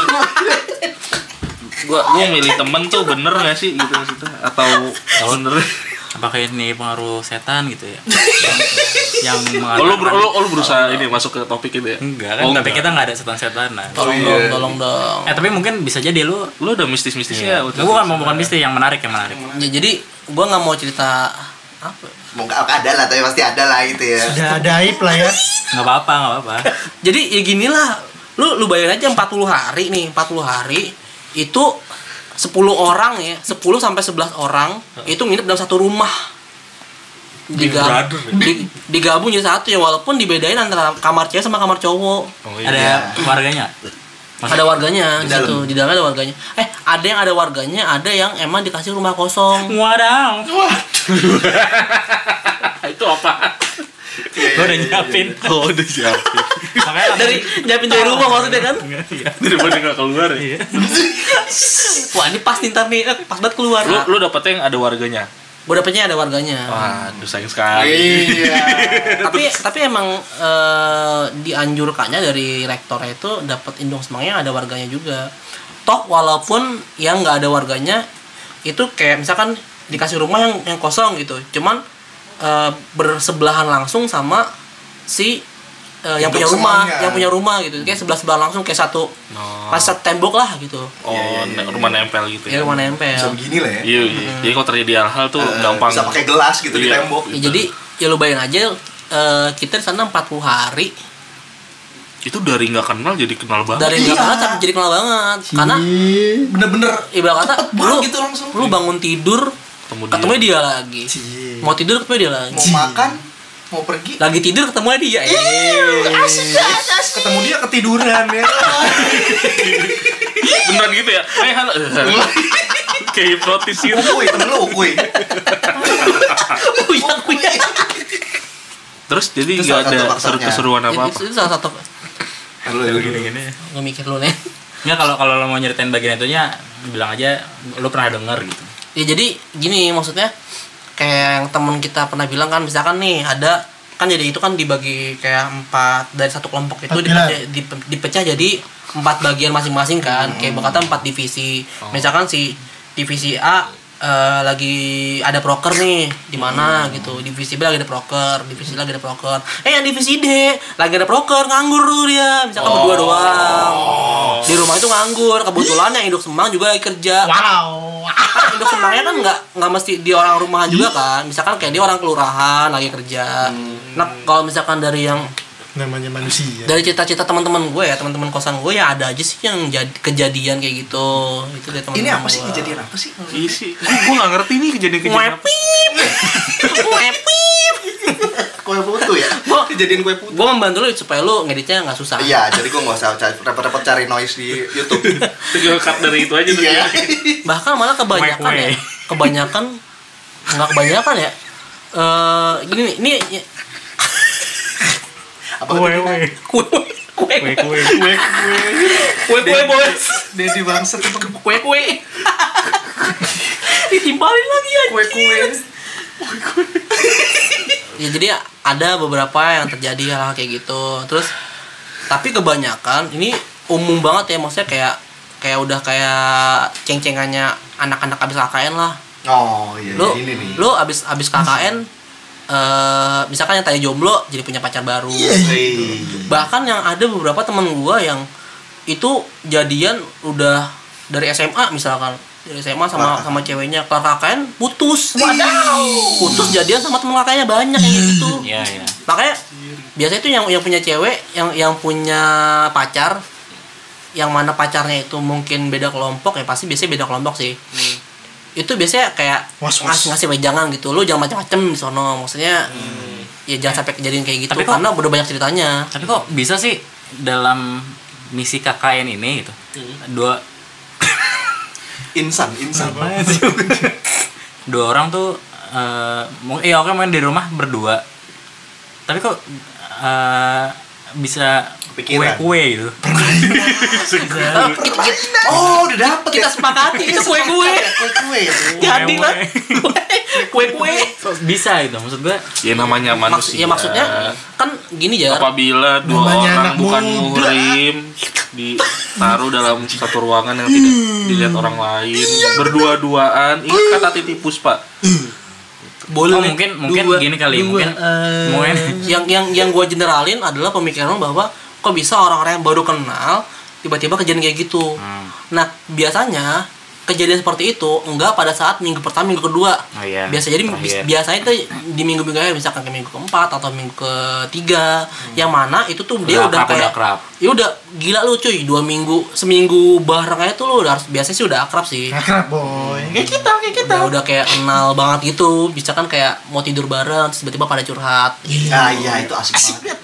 gue gue milih temen tuh bener gak sih gitu maksudnya atau bener Apakah ini pengaruh setan gitu ya? yang yang oh, lu, ber- lu, oh, lu berusaha ini masuk ke topik itu ya Enggak kan, oh, tapi enggak. kita nggak ada setan-setanan. tolong iya. dong tolong dong Eh tapi mungkin bisa jadi lu lu ada mistis-mistisnya waktu Gue itu? bukan mau bukan mistis yang menarik yang menarik. ya, jadi gua nggak mau cerita apa Mau nggak ada lah, tapi pasti ada lah gitu ya. Udah ada aib lah ya. Nggak apa-apa, nggak apa-apa. jadi ya gini lah lu lu bayangin aja 40 hari nih 40 hari itu 10 orang ya 10 sampai 11 orang itu nginep dalam satu rumah Diga- brother. di- digabung jadi satu ya walaupun dibedain antara kamar cewek sama kamar cowok oh, iya. Ada warganya. ada warganya di Di dalam. situ di dalamnya ada warganya eh ada yang ada warganya ada yang emang dikasih rumah kosong Wadaw. itu apa Gue udah nyiapin. oh udah siapin Makanya dari nyiapin dari rumah maksudnya kan? Daripada nggak keluar ya? Wah ini pas nih ntar nih. Eh, pas banget keluar. Lu lu dapetnya yang ada warganya? Gue dapetnya ada warganya. Waduh sayang sekali. Iya. tapi tapi emang eh, dianjurkannya dari rektor itu dapat indung semangnya ada warganya juga. Toh walaupun yang nggak ada warganya itu kayak misalkan dikasih rumah yang yang kosong gitu. Cuman eh, bersebelahan langsung sama si eh, yang punya rumah semuanya. yang punya rumah gitu kayak sebelah sebelah langsung kayak satu Oh. pas satu tembok lah gitu Oh, ne- rumah nempel gitu ya ya. rumah nempel bisa begini lah ya Iya, iya. Jadi kalau terjadi hal-hal tuh Eh, gampang. bisa pakai gelas gitu di Iya. tembok Ya, jadi ya lu bayangin aja eh, kita di sana 40 hari Itu dari nggak kenal jadi kenal banget. dari nggak Iya. kenal tapi jadi kenal banget karena bener-bener ibarat kata lu gitu langsung lu bangun tidur Ketemu dia. ketemu dia lagi Cie. mau tidur ketemu dia lagi mau makan mau pergi lagi tidur ketemu dia eh. ketemu dia ketiduran ya Beneran gitu ya? Eh, halo. Kayak hipnotis gitu. Ukuy, temen lu ukuy Uya, uya. Terus jadi Itu nggak salah ada seru-keseruan Itu, apa-apa. itu, itu salah satu Lu ya, gini-gini gue mikir lu nih Nggak kalau kalau lo mau nyeritain bagian itunya bilang aja lo pernah denger gitu. Ya jadi gini maksudnya kayak yang temen kita pernah bilang kan misalkan nih ada kan jadi itu kan dibagi kayak empat dari satu kelompok itu dipecah, dip- dipecah jadi empat bagian masing-masing kan kayak berkata empat divisi. Misalkan si divisi A eh, lagi ada proker nih di mana gitu divisi B lagi ada proker divisi lagi ada proker. Eh yang divisi D lagi ada proker nganggur tuh dia misalkan berdua doang di rumah itu nganggur kebetulan yang induk semang juga lagi kerja. Wow kan induk semangnya kan nggak nggak mesti di orang rumahan juga kan. Misalkan kayak dia orang kelurahan lagi kerja. Nah kalau misalkan dari yang namanya manusia. dari cita-cita teman-teman gue ya teman-teman kosan gue ya ada aja sih yang jadi kejadian kayak gitu. Itu dari teman-teman ini apa sih? kejadian apa sih? Iya sih. Gue nggak ngerti nih kejadian-kejadian apa. Kue putu ya? Gua- kejadian kue putu. gue membantu lu supaya lu ngeditnya nggak susah. Iya jadi gua nggak usah repot-repot cari noise di YouTube. Gue cut dari itu aja tuh. iya. Bahkan malah kebanyakan ya. Kebanyakan nggak kebanyakan ya. Eh gini nih ini apa tadi? kue kue kue. Kue kue. kue. Kue bos Dedi bangsat itu kue kue. Ditimpalin lagi ya kue kue. Ya jadi ada beberapa yang terjadi hal, -hal kayak gitu. Terus tapi kebanyakan ini umum banget ya maksudnya kayak kayak udah kayak ceng-cengannya anak-anak abis KKN lah. Oh iya lu ini nih. lu abis abis KKN eh misalkan yang tadi jomblo jadi punya pacar baru. Hei. bahkan yang ada beberapa temen gua yang itu jadian udah dari SMA misalkan dari SMA sama sama ceweknya. Kelar KKN putus. Putus jadian sama temen kakaknya banyak yang gitu. Iya iya. makanya biasanya itu yang yang punya cewek yang yang punya pacar yang mana pacarnya itu mungkin beda kelompok ya pasti biasanya beda kelompok sih. Itu biasanya kayak Was-was. ngasih ngasih wejangan gitu. Lu jangan macam-macam di sono. Maksudnya ya jangan sampai kejadian kayak gitu Tapi kok- karena udah banyak ceritanya. Tapi kok bisa sih dalam misi KKN ini gitu? Dua insan insan. Dua orang tuh eh mau iya oke main di rumah berdua. Tapi kok eh, bisa Kepikiran. kue-kue gitu. Eh, kita, kita, oh udah dapet. Kita sepakati. Itu kue kue kue kue ya jadi lah. Kue kue bisa itu maksud gue Ya namanya Maks manusia. ya maksudnya kan gini ya apabila dua Namanya orang bukan muhrim ditaruh dalam satu ruangan yang tidak dilihat orang lain berdua-duaan. Ingat kata titi puspa boleh oh, mungkin mungkin Dua- gini kali dua, mungkin eh, mungkin yang yang yang gue generalin adalah pemikiran bahwa kok bisa orang-orang yang baru kenal tiba-tiba kejadian kayak gitu Hmm. nah biasanya kejadian seperti itu enggak pada saat minggu pertama minggu kedua Oh iya, biasa jadi terakhir. bis- biasanya itu di minggu minggu misalkan ke minggu keempat atau minggu ketiga yang mana itu tuh dia Udah udah, udah kayak akrab. ya udah gila lu cuy. Dua minggu seminggu bareng aja tuh lu udah harus biasanya sih udah akrab sih. Akrab boy. Kayak kita kayak kita. Udah udah kayak kenal banget gitu. Bisa kan kayak mau tidur bareng terus tiba-tiba pada curhat. Ah iya itu asik banget.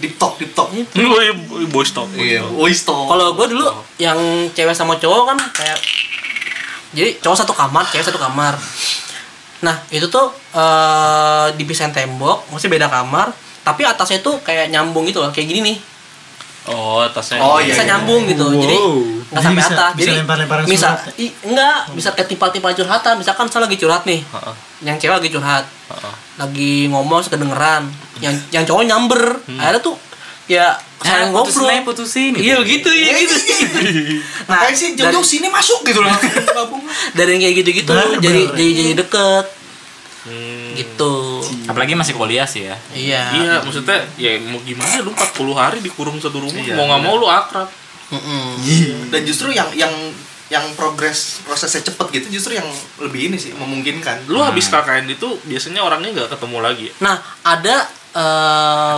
deep talk deep talk. Woi, boys talk iya voice talk. Kalau gue dulu yang cewek sama cowok kan kayak jadi cowok satu kamar cewek satu kamar. Nah itu tuh eh dipisahin tembok maksudnya beda kamar tapi atasnya tuh kayak nyambung gitu loh kayak gini nih oh atasnya. Oh, iya, bisa iya. nyambung gitu. Jadi Wow. nggak Jadi sampai bisa- atas. bisa jadi lempar-lemparan bisa surat i, enggak bisa kayak timpal-timpal curhatan. Misalkan saya lagi curhat nih. Heeh, yang cewek lagi curhat. Heeh. lagi ngomong kedengeran yang yang cowok nyamber. Akhirnya tuh ya Eh, putusin ngobrol. aja, putusin gitu. iya gitu ya gitu. nah Makanya sih? Dari, jauh-jauh sini masuk gitu loh. Gabung dari yang kayak gitu-gitu jadi jadi jadi deket. Hmm. gitu apalagi masih kuliah sih ya Iya. Iya, maksudnya ya mau gimana lu 40 hari dikurung satu rumah, Iya, mau nggak mau lu akrab. Mm-mm. dan justru yang yang yang progres prosesnya cepet gitu justru yang lebih ini sih memungkinkan Lu habis KKN itu biasanya orangnya nggak ketemu lagi. Nah, ada eh,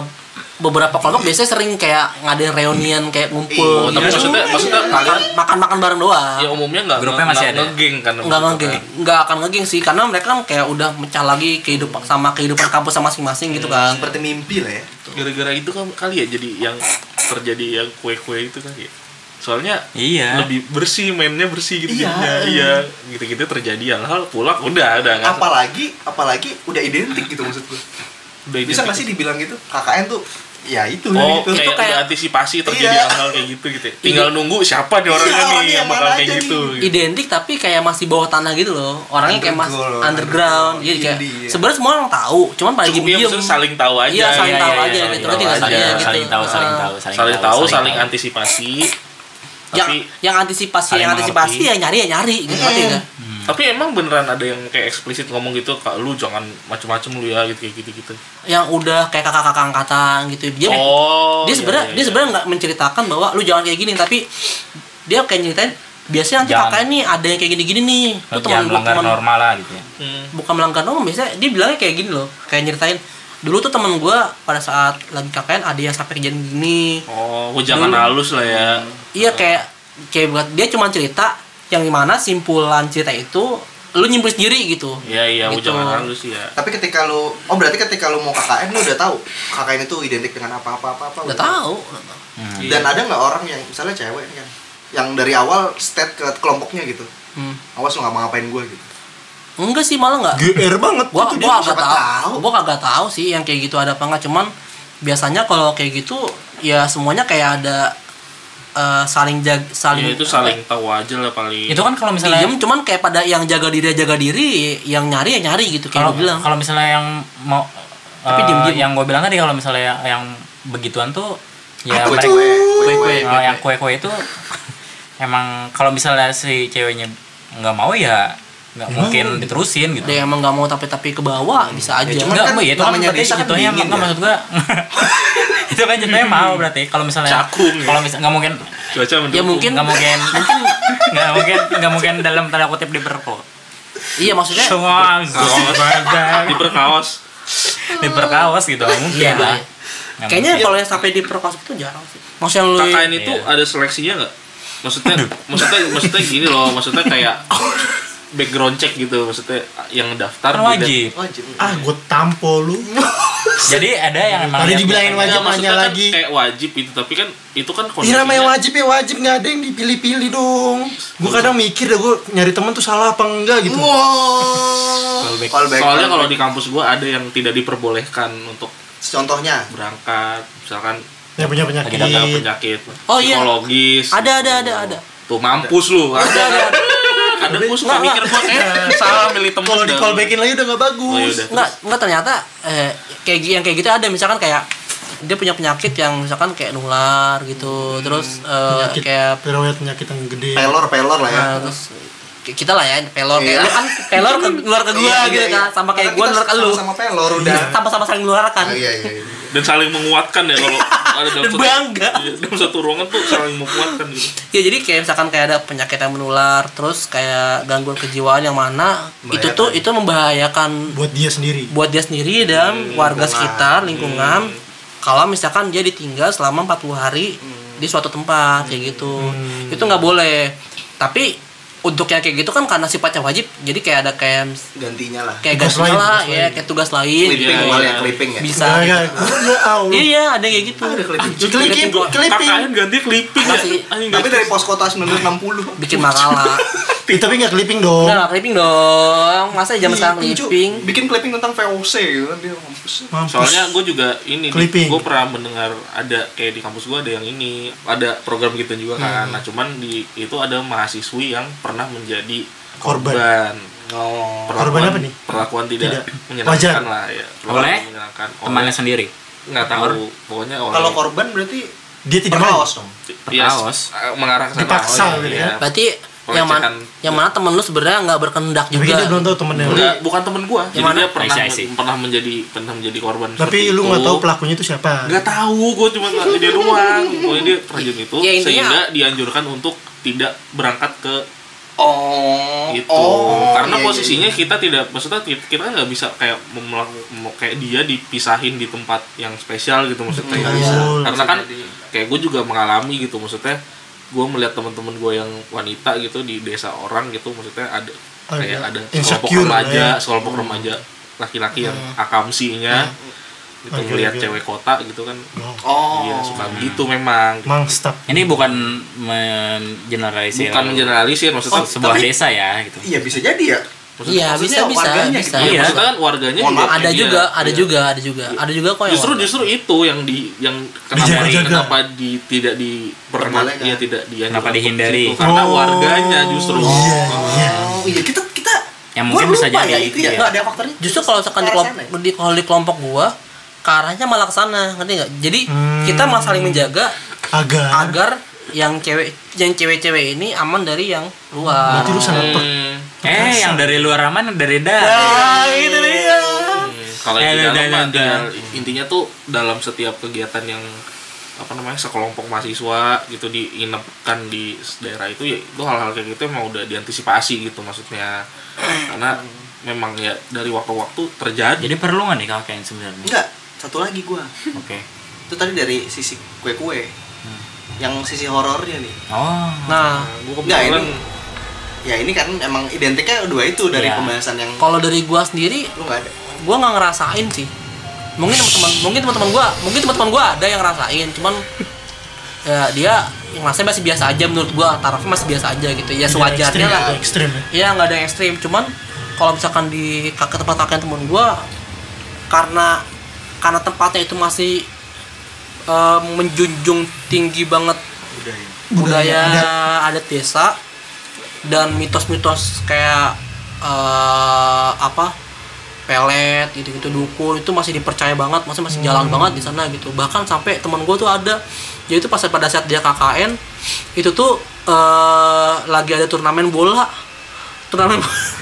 beberapa kelompok biasanya sering kayak ngadain reunian kayak ngumpul Iya, tapi gitu. maksudnya maksudnya makan makan makan bareng doang. ya umumnya nggak Grupnya nggak- masih ada. ngegeng kan nggak begitu ngegeng. kan. nggak akan ngegeng sih karena mereka kan kayak udah mecah lagi kehidupan sama kehidupan kampus masing-masing gitu kan. seperti mimpi lah ya. Gara-gara itu kan kali ya jadi yang terjadi yang kue-kue itu kan ya. Soalnya iya. lebih bersih mainnya bersih gitu Iya. jadinya. Iya gitu-gitu terjadi. Hal-hal pulang udah udah nggak apalagi apalagi udah identik gitu maksud gue udah bisa nggak sih dibilang gitu? KKN tuh ya itu Oh, gitu kayak, kayak- udah antisipasi terjadi Iya. hal-hal kayak gitu gitu. ya. Tinggal nunggu siapa nih orangnya Iya, nih orangnya yang bakal mana kayak aja gitu. gitu. identik tapi kayak masih bawah tanah gitu loh orangnya kayak mas Underground, underground jadi kayak indie, ya. sebenarnya semua orang tahu cuman diem ya maksudnya saling tahu aja. iya saling Iya, tahu iya, aja iya, gitu saling saya saling tahu saling Ah. tahu saling tahu, saling antisipasi. yang yang antisipasi yang antisipasi ya nyari ya nyari gitu ngerti nggak tapi emang beneran ada yang kayak eksplisit ngomong gitu, Kak, lu jangan macem-macem lu ya gitu kayak gitu-gitu. yang udah kayak kakak-kakak angkatan gitu dia Oh. dia iya, sebenarnya iya, dia iya. sebenarnya nggak menceritakan bahwa lu jangan kayak gini tapi dia kayak nyeritain biasanya nanti Jangan. kakak ini ada yang kayak gini-gini nih lu jangan melanggar teman normal lah gitu ya Hmm. bukan melanggar norma biasanya dia bilangnya kayak gini loh kayak nyeritain dulu tuh teman gue pada saat lagi KKN ada yang sampai kejadian gini Oh, gua jangan Dulu. halus lah ya. iya kayak kayak buat dia cuma cerita yang di mana simpulan cerita itu lu nyimpul sendiri gitu Iya iya, Gitu. jangan halus ya. tapi ketika lu oh berarti ketika lu mau KKN lu udah tahu KKN itu identik dengan apa apa apa apa udah tahu Hmm. Iya. dan ada nggak orang yang misalnya cewek kan yang dari awal state ke kelompoknya gitu hmm. awas lu nggak mau ngapain gue gitu enggak sih malah enggak GR banget gua Itu gua agak siapa tahu tahu. gua kagak tahu sih yang kayak gitu ada apa enggak cuman biasanya kalau kayak gitu ya semuanya kayak ada eh, saling jag saling Ya itu saling tahu aja lah paling. itu kan kalau misalnya diem cuman kayak pada yang jaga diri jaga diri yang nyari ya nyari gitu kayak kalau bilang kalau misalnya yang mau Tapi eh, diem-diem. yang gue bilang tadi kalau misalnya yang, yang begituan tuh ya Apa mereka kue Kue, kue, Oh, kue, yang kue-kue itu emang kalau misalnya si ceweknya nggak mau ya nggak mungkin diterusin gitu dia emang nggak mau tapi-tapi ke bawah bisa aja cuman Enggak, kan ya itu kan namanya berarti desa kan ya. maksud gua itu kan jatuhnya mau berarti kalau misalnya Cakung ya. kalau misalnya nggak mungkin cuaca mendukung. ya mungkin nggak mungkin mungkin nggak mungkin nggak mungkin dalam tanda kutip diperko iya maksudnya semua diperkaos. diperkaos gitu mungkin Iya, lah iya. Kayaknya kalau yang sampai diperkosa itu jarang sih maksudnya lu KKN itu Iya. ada seleksinya nggak? Maksudnya, maksudnya, maksudnya gini loh, maksudnya kayak background check gitu, maksudnya yang daftar kan beda- wajib. Wajib. Ah gue tampo lu. Jadi ada yang emang Tadi lihat- dibilangin wajib maksudnya nanya kan lagi. kayak wajib itu, tapi kan itu kan kondisinya namanya wajib ya wajib. Nggak ada yang dipilih-pilih dong. Gue kadang mikir deh gue nyari temen tuh salah apa enggak gitu. Wow. Callback. callback. Soalnya kalau di kampus gua ada yang tidak diperbolehkan untuk contohnya? berangkat, misalkan Yang punya penyakit. Ada penyakit? Oh, iya. psikologis. ada ada gitu. ada ada. Tuh mampus lu. Ada ada. Ada gua suka mikir gua kayak salah milih temen. Kalau di dah. callbackin lagi udah nggak Oh, bagus yaudah. nggak nggak ternyata eh, kayak yang kayak gitu ada misalkan kayak dia punya penyakit yang misalkan kayak nular gitu terus eh, Penyakit kayak penyakit yang gede pelor pelor lah ya Nah, terus kita lah ya pelor kayak Iya. lu kan pelor ke nular ke gua Iya, gitu iya, kan iya. sama kayak Karena gua nular ke lu sama pelor udah sama-sama saling nularkan Ah, iya iya iya. Dan saling menguatkan ya kalau ada dalam Dan bangga. Iya, dalam satu ruangan tuh saling menguatkan gitu. ya jadi kayak misalkan kayak ada penyakit yang menular terus kayak gangguan kejiwaan yang mana itu tuh itu membahayakan buat dia sendiri buat dia sendiri dan warga lingkungan. sekitar lingkungan kalau misalkan dia ditinggal selama 40 hari di suatu tempat kayak gitu itu nggak boleh tapi untuk yang kayak gitu kan karena sifatnya wajib jadi kayak ada kayak gantinya lah. kayak Tugas gantinya lain, lah tugas ya lain. kayak tugas lain clipping Iya, malah iya. ya clipping ya? Bisa. Nggak, gitu. nggak. ya Allah. Iya ada kayak gitu. Ada clipping. Clipping clipping. KKN ganti clipping ya. Tapi nggak- dari pos kota 1960 bikin makalah tapi nggak clipping dong. Enggak lah clipping dong. Masa zaman sekarang Clipping, bikin clipping tentang VOC gitu kan dia mampus. Soalnya gue juga ini, Clipping. gue pernah mendengar ada kayak di kampus gue ada yang ini, ada program gitu juga kan. Nah cuman di itu ada mahasiswi yang pernah menjadi Korban. korban. oh Perlakuan, Korban apa nih? Perlakuan tidak, Tidak. menyenangkan Wajar. lah ya. Perlakuan Oleh menyenangkan. temannya sendiri nggak tahu, pokoknya oleh kalau korban berarti dia tidak mau perkaos dong Iya, Perkaos. eh, mengarah ke sana. Dipaksa Oh, iya, gitu iya. ya. berarti yang mana yang mana temen lu sebenarnya nggak berkehendak Tapi juga dia belum tahu temennya. Enggak, bukan temen gua. Jadi Gimana? dia pernah I see, I see. pernah menjadi pernah menjadi korban. Tapi lu nggak tahu pelakunya itu siapa. Nggak tahu, gua cuma dia doang. Pokoknya dia rajin itu Ya, intinya- sehingga dianjurkan untuk tidak berangkat ke Oh, itu. oh, Karena iya, iya, posisinya iya. kita tidak maksudnya kita kan nggak bisa kayak mau kayak dia dipisahin di tempat yang spesial gitu maksudnya. Nggak bisa. Karena kan kayak gue juga mengalami gitu maksudnya gue melihat teman-teman gue yang wanita gitu di desa orang gitu maksudnya ada Ada kayak ada sekelompok remaja ya. sekelompok remaja laki-laki yang akamsinya gitu Oke, melihat oke. cewek kota gitu kan Oh. iya suka gitu memang Mang stop. Ini bukan mengeneralisir bukan mengeneralisir maksudnya Oh, sebuah Tapi- desa ya gitu. Iya bisa jadi ya. maksudnya, iya bisa maksudnya bisa warganya bisa gitu. iya, Iya. maksudnya kan warganya Mohon juga maaf, ada iya, juga ada iya. juga ada juga ada juga kok yang justru warga. justru itu yang di yang kenapa Dijaga-jaga. kenapa di tidak di ya tidak di Kenapa dihindari? karena Oh. warganya justru Iya, iya. Oh iya kita kita. Yang Gua mungkin bisa jadi ya itu ya. iya. Nggak ada faktornya. justru kalau misalkan di kelompok, di, kalau di kelompok gua ke arahnya malah ke sana ngerti nggak jadi Hmm. kita malah saling menjaga Agar. agar yang cewek yang cewek-cewek ini aman dari yang luar Berarti lu sangat Hmm, Eh, yang dari luar aman dari dalam. Ah, itu dia hmm, kalau Eh, di dalam tinggal intinya tuh dalam setiap kegiatan yang apa namanya sekelompok mahasiswa gitu diinapkan di daerah itu ya itu hal-hal kayak gitu emang udah diantisipasi gitu maksudnya karena memang ya dari waktu-waktu terjadi Jadi perlu nggak nih kakek sebenarnya? Enggak. Satu lagi gua. Oke. Itu tadi dari sisi kue-kue. Yang sisi horornya nih. Oh. nah gue kebetulan ini- Ya ini kan emang identiknya dua itu dari Iya. pembahasan yang kalau dari gua sendiri lu nggak ada. gua nggak ngerasain sih mungkin teman-teman mungkin teman-teman gua mungkin teman-teman gua ada yang ngerasain cuman ya dia yang masih biasa aja menurut gua tarafnya masih biasa aja gitu ya sewajarnya lah Ekstrim ya. Iya nggak ada yang ekstrim, cuman kalau misalkan di ke tempat kakek temen gua karena karena tempatnya itu masih eh, menjunjung tinggi banget. Budaya, adat. desa. Dan mitos-mitos kayak eh, apa pelet gitu-gitu dukun itu masih dipercaya banget. Masih masih jalan banget di sana gitu. Bahkan sampai teman gue tuh ada. Jadi itu pas pada saat dia KKN itu tuh eh, lagi ada turnamen bola. Turnamen Bola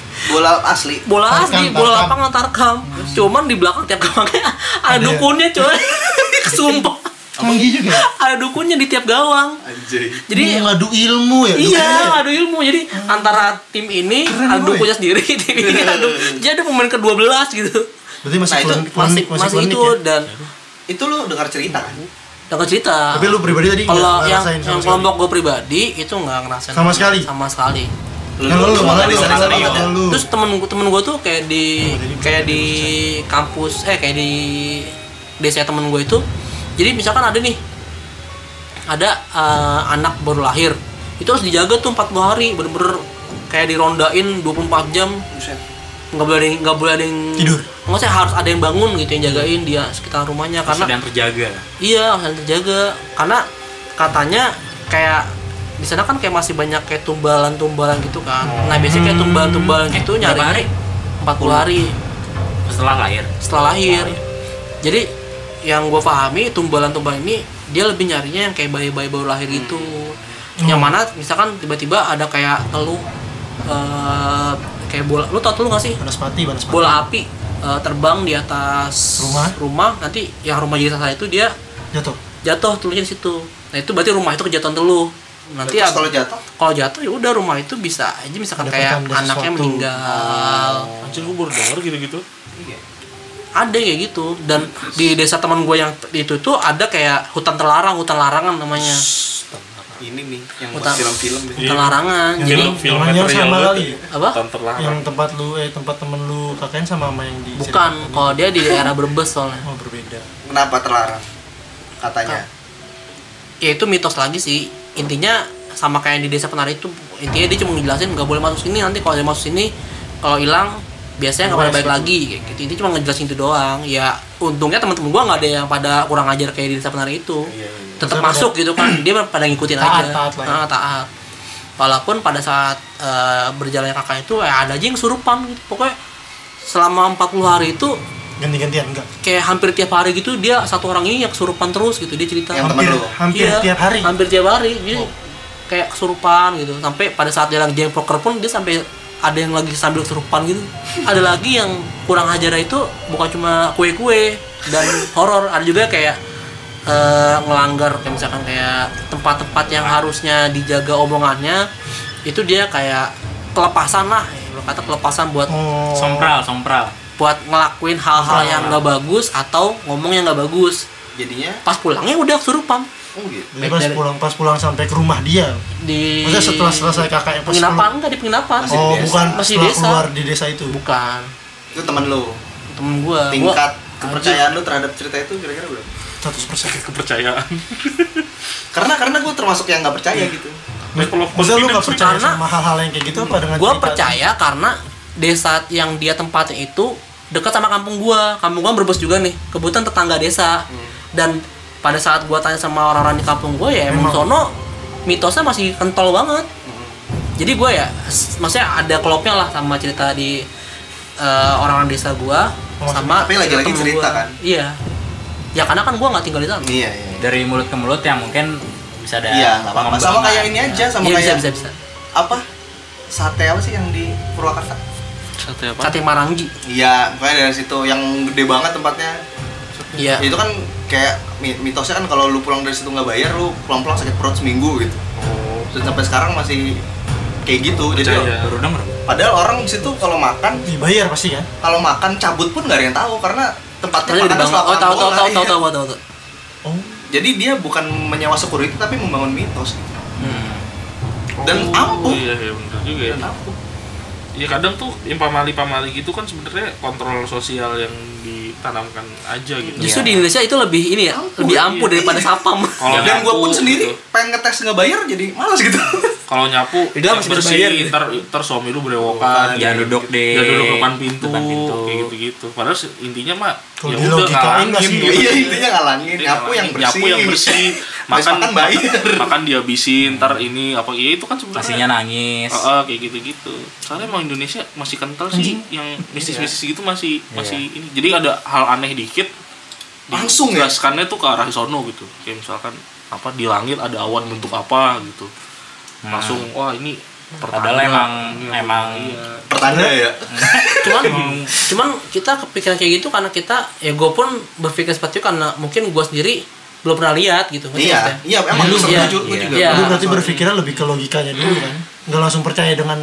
asli. bola Tarkam, asli bola tarkam. lapangan tarkam cuman di belakang tiap gawangnya ada Ada. dukunnya coy sumpah Tinggi juga. ada dukunnya di tiap gawang Anjay. jadi ngadu ilmu ya. Iya, adu ilmu. Jadi antara tim ini Keren, boy. punya sendiri, tim ini adu. Jadi ada pemain ke-12 gitu. Berarti masih Nah, itu klinik, Masih masih klinik itu ya? dan Itu lu dengar cerita kan? dengan cerita. Tapi lu pribadi tadi kalau yang yang kelompok gue pribadi itu nggak ngerasain Sama sekali? sama sekali Lu, Yang malah nggak ya? lu. terus temen temen gue tuh kayak di kayak di kampus eh kayak di desa temen gue itu jadi misalkan ada nih ada eh, anak baru lahir itu harus dijaga tuh 40 hari bener-bener kayak dirondain 24 jam nggak boleh ada yang nggak boleh ada yang Tidur. maksudnya harus ada yang bangun gitu yang jagain dia sekitar rumahnya karena sedang terjaga. iya harus terjaga karena katanya kayak di sana kan kayak masih banyak kayak tumbalan-tumbalan gitu kan nah biasanya kayak tumbalan-tumbalan gitu nyari hari? 40 hari Setelah lahir. setelah lahir jadi yang gue pahami tumbalan-tumbalan ini dia lebih nyarinya yang kayak bayi-bayi baru lahir gitu yang mana misalkan tiba-tiba ada kayak teluh eh, kayak bola lu tau teluh gak sih Banaspati, Banaspati. bola api eh, terbang di atas Rumah? nanti yang rumah jadi saya itu dia Jatuh. jatuh teluhnya di situ nah itu berarti rumah itu kejatuhan teluh nanti ab- kalau jatuh, kalau jatuh ya udah rumah itu bisa aja misalkan Ada kayak anaknya sesuatu. meninggal anjir gue baru denger gitu-gitu ada kayak gitu dan di desa teman gue yang itu tuh ada kayak hutan terlarang hutan larangan namanya ini nih yang Hutan- film-film ya. hutan larangan Yang jadi film- sama kali. ya. apa Hutan terlarang. Yang tempat lu eh tempat temen lu KKN sama sama yang di bukan kalau dia di daerah Brebes soalnya Oh, berbeda. Kenapa terlarang? Katanya. ya itu mitos lagi sih intinya sama kayak yang di desa penari itu intinya dia cuma ngejelasin nggak boleh masuk sini nanti kalau dia masuk sini kalau hilang biasanya nggak pada gitu. lagi kayak gitu. Intinya cuma ngejelasin itu doang. Ya untungnya teman-teman gua nggak ada yang pada kurang ajar kayak di desa penari itu. Iya, tetap Maksudnya masuk gitu kan dia pada ngikutin Taat, aja. taat lah ya. Ah, taat. Walaupun pada saat eh, berjalannya kakak itu ya ada aja yang surupan gitu. Pokoknya selama 40 hari itu Ganti-gantian enggak? kayak hampir tiap hari gitu dia satu orang ini yang kesurupan terus gitu dia cerita. Yang Hampir hampir Iya, tiap hari. hampir tiap hari. Jadi kayak kesurupan gitu. Sampai pada saat dia lagi game poker pun dia sampai ada yang lagi sambil kesurupan gitu. Ada lagi yang kurang ajar itu bukan cuma kue-kue dan horor. Ada juga kayak eh, ngelanggar. Kayak misalkan kayak tempat-tempat yang harusnya dijaga omongannya itu dia kayak kelepasan lah. Ya, kata kelepasan buat oh. Sompral sompral buat ngelakuin hal-hal yang nggak bagus atau ngomong yang nggak bagus. Jadinya? Pas pulangnya udah kesurupan oh gitu. Pas pulang pas pulang sampai ke rumah dia. Di maksudnya setelah selesai kakak yang pas penginapan enggak di penginapan. Masih oh di desa. bukan Masih desa. keluar di desa itu? Bukan. Itu teman lo temen gua. Tingkat Gua- kepercayaan lo terhadap cerita itu kira-kira berapa? 100% kepercayaan. Karena karena gue termasuk yang nggak percaya gitu. Level of Maksudnya lu gak percaya Karena- sama hal-hal yang kayak gitu apa dengan gua cerita? percaya karena desa yang dia tempatin itu dekat sama kampung gua. Kampung gua berbes juga nih. Kebetulan tetangga desa. Dan pada saat gua tanya sama orang-orang di kampung gua ya emang sono mitosnya masih kental banget. Jadi gua ya maksudnya ada klopnya lah sama cerita di eh, orang-orang desa gua Oh, sama tapi lagi-lagi cerita gua. kan? iya. Ya karena kan gua nggak tinggal di sana. Iya iya dari mulut ke mulut yang mungkin bisa ada iya sama kayak ini aja sama iya bisa kayak bisa bisa. apa? Sate apa sih yang di Purwakarta sate apa sate maranggi. Iya pokoknya dari situ yang gede banget tempatnya. Iya. Itu kan kayak mi- mitosnya kan kalau lu pulang dari situ nggak bayar lu pulang-pulang sakit perut seminggu gitu. Dan sampai sekarang masih kayak gitu jadi Percaya. baru denger. padahal orang di situ kalau makan dibayar pasti kan? kalau makan cabut pun nggak ada yang tahu karena tempatnya makannya dibangun- oh tahu tahu tahu iya. tahu tahu tahu. Tahu oh. Jadi dia bukan menyewa security tapi membangun mitos. Gitu. Hmm. dan Oh, ampuh. iya iya juga ya. Dan ampuh ya kadang tuh yang pamali-pamali gitu kan sebenarnya kontrol sosial yang ditanamkan aja gitu Justru Iya. di Indonesia itu lebih ini ya, Ampuh, lebih iya. ampuh daripada sapam. Kalau dan gue pun sendiri gitu. pengen ngetes nggak bayar jadi malas gitu kalau nyapu masih bisa bersih bayar gitu. ntar, ntar suami lu berewokan Jangan duduk di Jangan duduk depan pintu, depan pintu. kayak gitu-gitu padahal se- intinya mah ya udah ngalangin gitu. iya intinya ngalangin Dia nyapu yang bersih nyapu yang bersih makan makan bayar makan dihabisin ntar ini apa ya itu kan sebenarnya pastinya nangis Heeh, kayak gitu-gitu. Soalnya emang Indonesia masih kental sih yang mistis-mistis gitu masih Iya. masih ini. Jadi ada hal aneh dikit Langsung ya? tuh ke arah sono gitu. Kayak misalkan apa di langit ada awan bentuk apa gitu. Langsung wah ini Padahal pertanda, emang ini apa, emang iya. pertanda ya? Cuman cuman kita kepikiran kayak gitu karena kita ya gue pun berpikir seperti itu karena mungkin gue sendiri belum pernah lihat gitu. Iya. iya emang lu Iya, setuju lu iya. juga. Iya. lu berarti Soal berpikirnya lebih ke logikanya dulu kan? Nggak langsung percaya dengan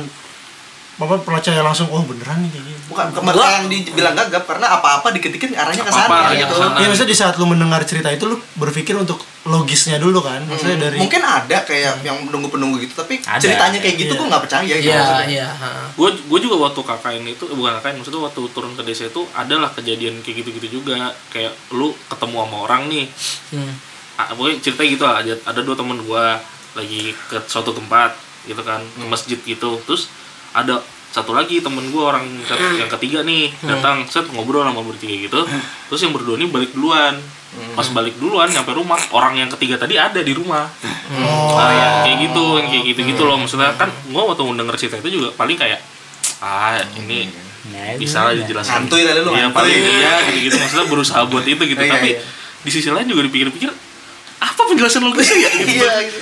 apa percaya langsung oh beneran nih kayak gini bukan kemarin Gua- yang dibilang gagap karena apa-apa dikit-dikit arahnya ke sana Apa-apa arahnya gitu. ke sana. Iya maksudnya di saat lu mendengar cerita itu lu berpikir untuk logisnya dulu kan maksudnya dari mungkin ada kayak yang penunggu-penunggu gitu tapi Ada. ceritanya kayak gitu Iya. gue nggak percaya gitu Iya, maksudnya. iya. ha. gue gue juga waktu KKN itu eh, bukan KKN maksudnya waktu turun ke desa itu adalah kejadian kayak gitu-gitu juga kayak lu ketemu sama orang nih Hmm. ah, pokoknya ceritanya gitu lah ada, ada dua temen gua lagi ke suatu tempat gitu kan ke masjid gitu terus ada satu lagi temen gua orang ke- yang ketiga nih datang set ngobrol sama bertiga gitu. Terus yang berdua ini balik duluan. Pas balik duluan nyampe rumah orang yang ketiga tadi ada di rumah. Oh Nah, kayak gitu yang kayak gitu gitu loh. Maksudnya kan gua waktu mendengar cerita itu juga paling kayak ah ini Ya, bisa lah iya. dijelaskan. Santuy kali lu, iya santuy. paling iya gitu gitu maksudnya berusaha buat itu gitu. Iya, tapi iya. di sisi lain juga dipikir-pikir apa penjelasan logisnya ya? Gitu iya gitu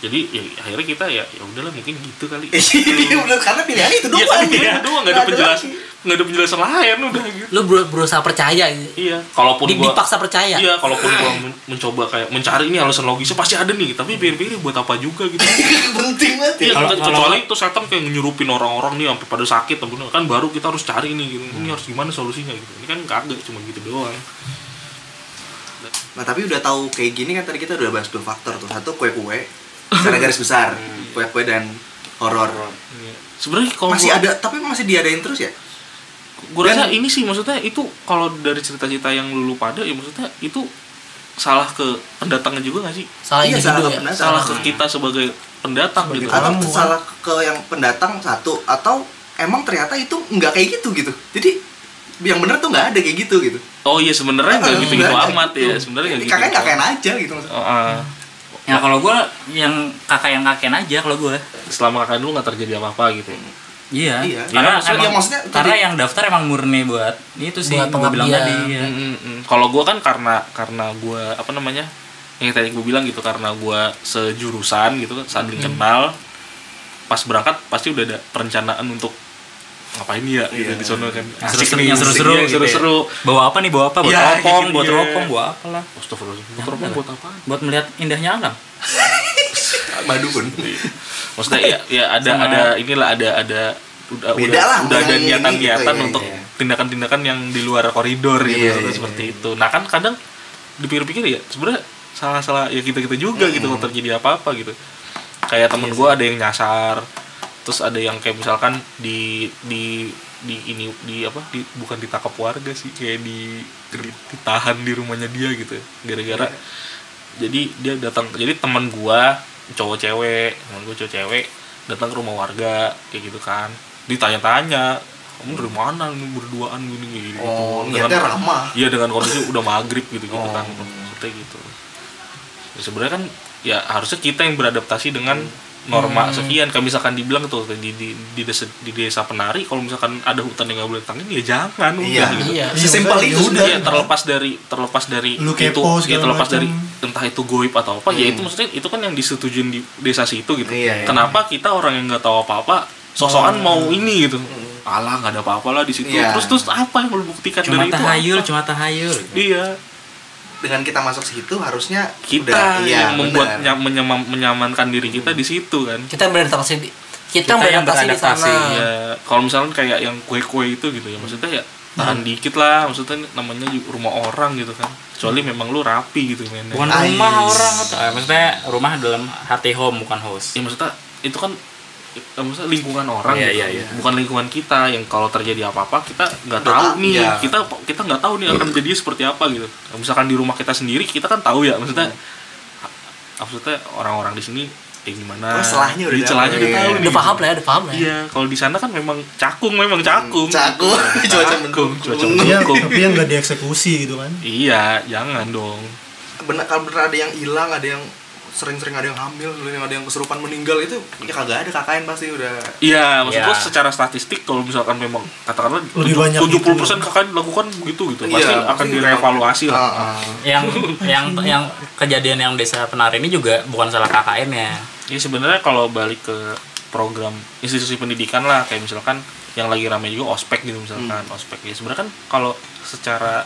jadi ya akhirnya kita ya ya udahlah mungkin gitu kali iya bener karena pilihan itu Iya doang gitu. pilihan doang nggak ada penjelasan nggak ada penjelasan lain udah gitu Lu ber- berusaha percaya gitu. iya kalaupun Di- gua dipaksa percaya. iya kalaupun gua men- mencoba kayak mencari ini alasan logisnya pasti ada nih tapi pikir-pikir buat apa juga gitu penting banget ya Iya, Kalau- ke- kalau- kecuali itu setan kayak nyurupin orang-orang nih sampai pada sakit tapi kan baru kita harus cari nih gitu. Ini harus gimana solusinya gitu. Ini kan kagak cuma gitu doang. nah tapi udah tahu kayak gini kan tadi kita udah bahas dua faktor tuh satu kue-kue secara garis besar kue-kue dan horor Sebenarnya kalau masih gua, ada tapi masih diadain terus ya gua rasa ini sih maksudnya itu kalau dari cerita-cerita yang lulu pada ya maksudnya itu salah ke pendatangnya juga gak sih? Salah Iya, salah ke ya. pendatang. Salah ke kita sebagai pendatang Sebagai gitu. atau salah ke yang pendatang satu atau emang ternyata itu nggak kayak gitu gitu jadi yang bener tuh nggak ada kayak gitu gitu Oh iya sebenarnya nggak gitu-gitu nggak ada amat gitu. ya sebenarnya nggak gitu. kakaknya kakek aja gitu maksudnya Oh, ah. Ya kalau gue yang kakak yang kakek aja kalau gue. selama kakak dulu nggak terjadi apa-apa gitu. Iya. Iya. Karena Iya, maksudnya- emang, iya, maksudnya karena yang daftar emang murni buat itu sih Buat yang gue bilang pengabdian. tadi. Ya. Mm, mm, mm. Kalau gue kan karena karena gue apa namanya yang tadi gue bilang gitu karena gue sejurusan gitu saling kenal pas berangkat pasti udah ada perencanaan untuk ngapain ya gitu di sono kan asik Seru-seru- nih yang seru-seru Iya, gitu ya. seru-seru Bawa apa nih? Bawa apa? Buat Ya, teropong, gitu, buat iya. teropong, buat apa lah. Astagfirullah, motor apa buat apaan? Buat melihat indahnya alam. madu pun Maksudnya ya, ya ada Sama- ada inilah ada ada udah Beda udah, lah, udah ada niatan-niatan gitu, iya, untuk iya. tindakan-tindakan yang di luar koridor gitu Iya, iya, seperti itu. Nah kan kadang dipikir-pikir ya sebenarnya salah-salah ya kita kita juga gitu kalau terjadi apa-apa gitu. Kayak temen gua ada yang nyasar, terus ada yang kayak misalkan di di di ini di apa? Di bukan ditangkap warga sih kayak di, di- ditahan di rumahnya dia gitu gara-gara jadi dia datang jadi teman gua cowok cewek teman gua cowok cewek datang ke rumah warga kayak gitu kan. Ditanya-tanya kamu dari mana ini berduaan gini gini gitu oh Dengan- niatnya ramah. Iya dengan kondisi udah maghrib gitu gitu Oh. kan maksudnya gitu. Ya, sebenarnya kan ya harusnya kita yang beradaptasi dengan norma sekian kayak misalkan dibilang tuh di di di desa di desa penari kalau misalkan ada hutan yang nggak boleh tangin ya jangan udah Iya. gitu Iya. sesimpel Ya itu udah. ya terlepas dari terlepas dari Lu itu kepo ya segala terlepas macam. dari entah itu goib atau apa ya Hmm. itu maksudnya itu kan yang disetujuin di desa situ gitu Iya, iya. kenapa kita orang yang nggak tahu apa apa sosokan mau ini gitu alah nggak ada apa-apa lah di situ Iya. terus terus apa yang mau lu buktikan Cuma dari itu tahayul, apa? cuma tahayul. iya dengan kita masuk situ harusnya kita udah, iya, yang membuat benar. nyam- menyamam- menyamankan diri kita di situ kan Kita yang beradaptasi di kita, Kita yang beradaptasi di beradaptasi, sana. ya kalau misalnya kayak yang kue-kue itu gitu ya maksudnya ya tahan dikit lah maksudnya namanya rumah orang gitu kan kecuali memang lu rapi gitu mainnya Bukan Ais. rumah orang, eh, maksudnya rumah dalam hati home bukan house. ya maksudnya itu kan maksudnya lingkungan orang Iya, gitu. iya, iya. bukan lingkungan kita yang kalau terjadi apa-apa kita nggak tahu nih. iya. kita kita nggak tahu nih akan jadi seperti apa gitu. Nah, misalkan di rumah kita sendiri kita kan tahu ya maksudnya maksudnya orang-orang di sini kayak gimana? Oh, celahnya udah Di celahnya udah tahu Udah paham lah ya, udah paham lah ya. iya kalau di sana kan memang cakung memang cakung. Cakung, cuaca cakung. Cuaca mendukung. Iya, mendukung tapi yang nggak dieksekusi gitu kan. iya jangan dong. Benar kalau benar ada yang hilang ada yang sering-sering ada yang hamil yang ada yang kesurupan meninggal itu ya kagak ada KKN pasti udah Iya, maksud gua secara statistik kalau misalkan memang katakanlah Lebih banyak 70% gitu. KKN dilakukan begitu gitu. Iya, Pasti akan pasti direvaluasi lah. Ah, ah. Yang yang yang kejadian yang desa penari ini juga bukan salah KKN-nya. Ya sebenarnya kalau balik ke program institusi pendidikan lah kayak misalkan yang lagi ramai juga ospek gitu misalkan ospek ya sebenarnya kan kalau secara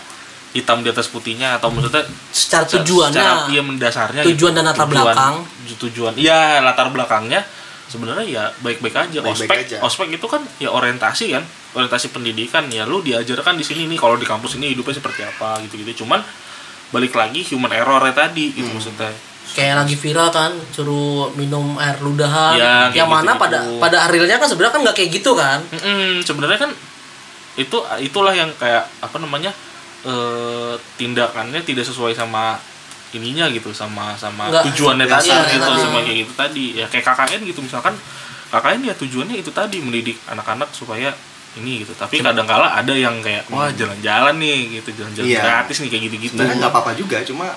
hitam di atas putihnya atau maksudnya Secara se- tujuannya, secara iya mendasarnya tujuan dan latar belakang. tujuan iya latar belakangnya sebenarnya ya baik-baik aja. Baik-baik ospek aja. ospek itu kan ya orientasi kan orientasi pendidikan. Ya lu diajarkan di sini nih kalau di kampus ini hidupnya seperti apa gitu-gitu. Cuman balik lagi human error tadi gitu Hmm. maksudnya. Kayak lagi viral kan suruh minum air ludahan. Ya, yang mana gitu-gitu. pada pada realnya kan sebenarnya kan nggak kayak gitu kan. Mm-mm, sebenarnya kan itu itulah yang kayak apa namanya eh, tindakannya tidak sesuai sama ininya gitu sama sama Nggak, tujuannya tadi iya, gitu iya. sama kayak gitu tadi ya kayak KKN gitu misalkan KKN ya tujuannya itu tadi mendidik anak-anak supaya ini gitu tapi kadang-kala ada yang kayak wah jalan-jalan nih gitu jalan-jalan Iya. gratis nih kayak gitu-gitu nggak apa-apa juga cuma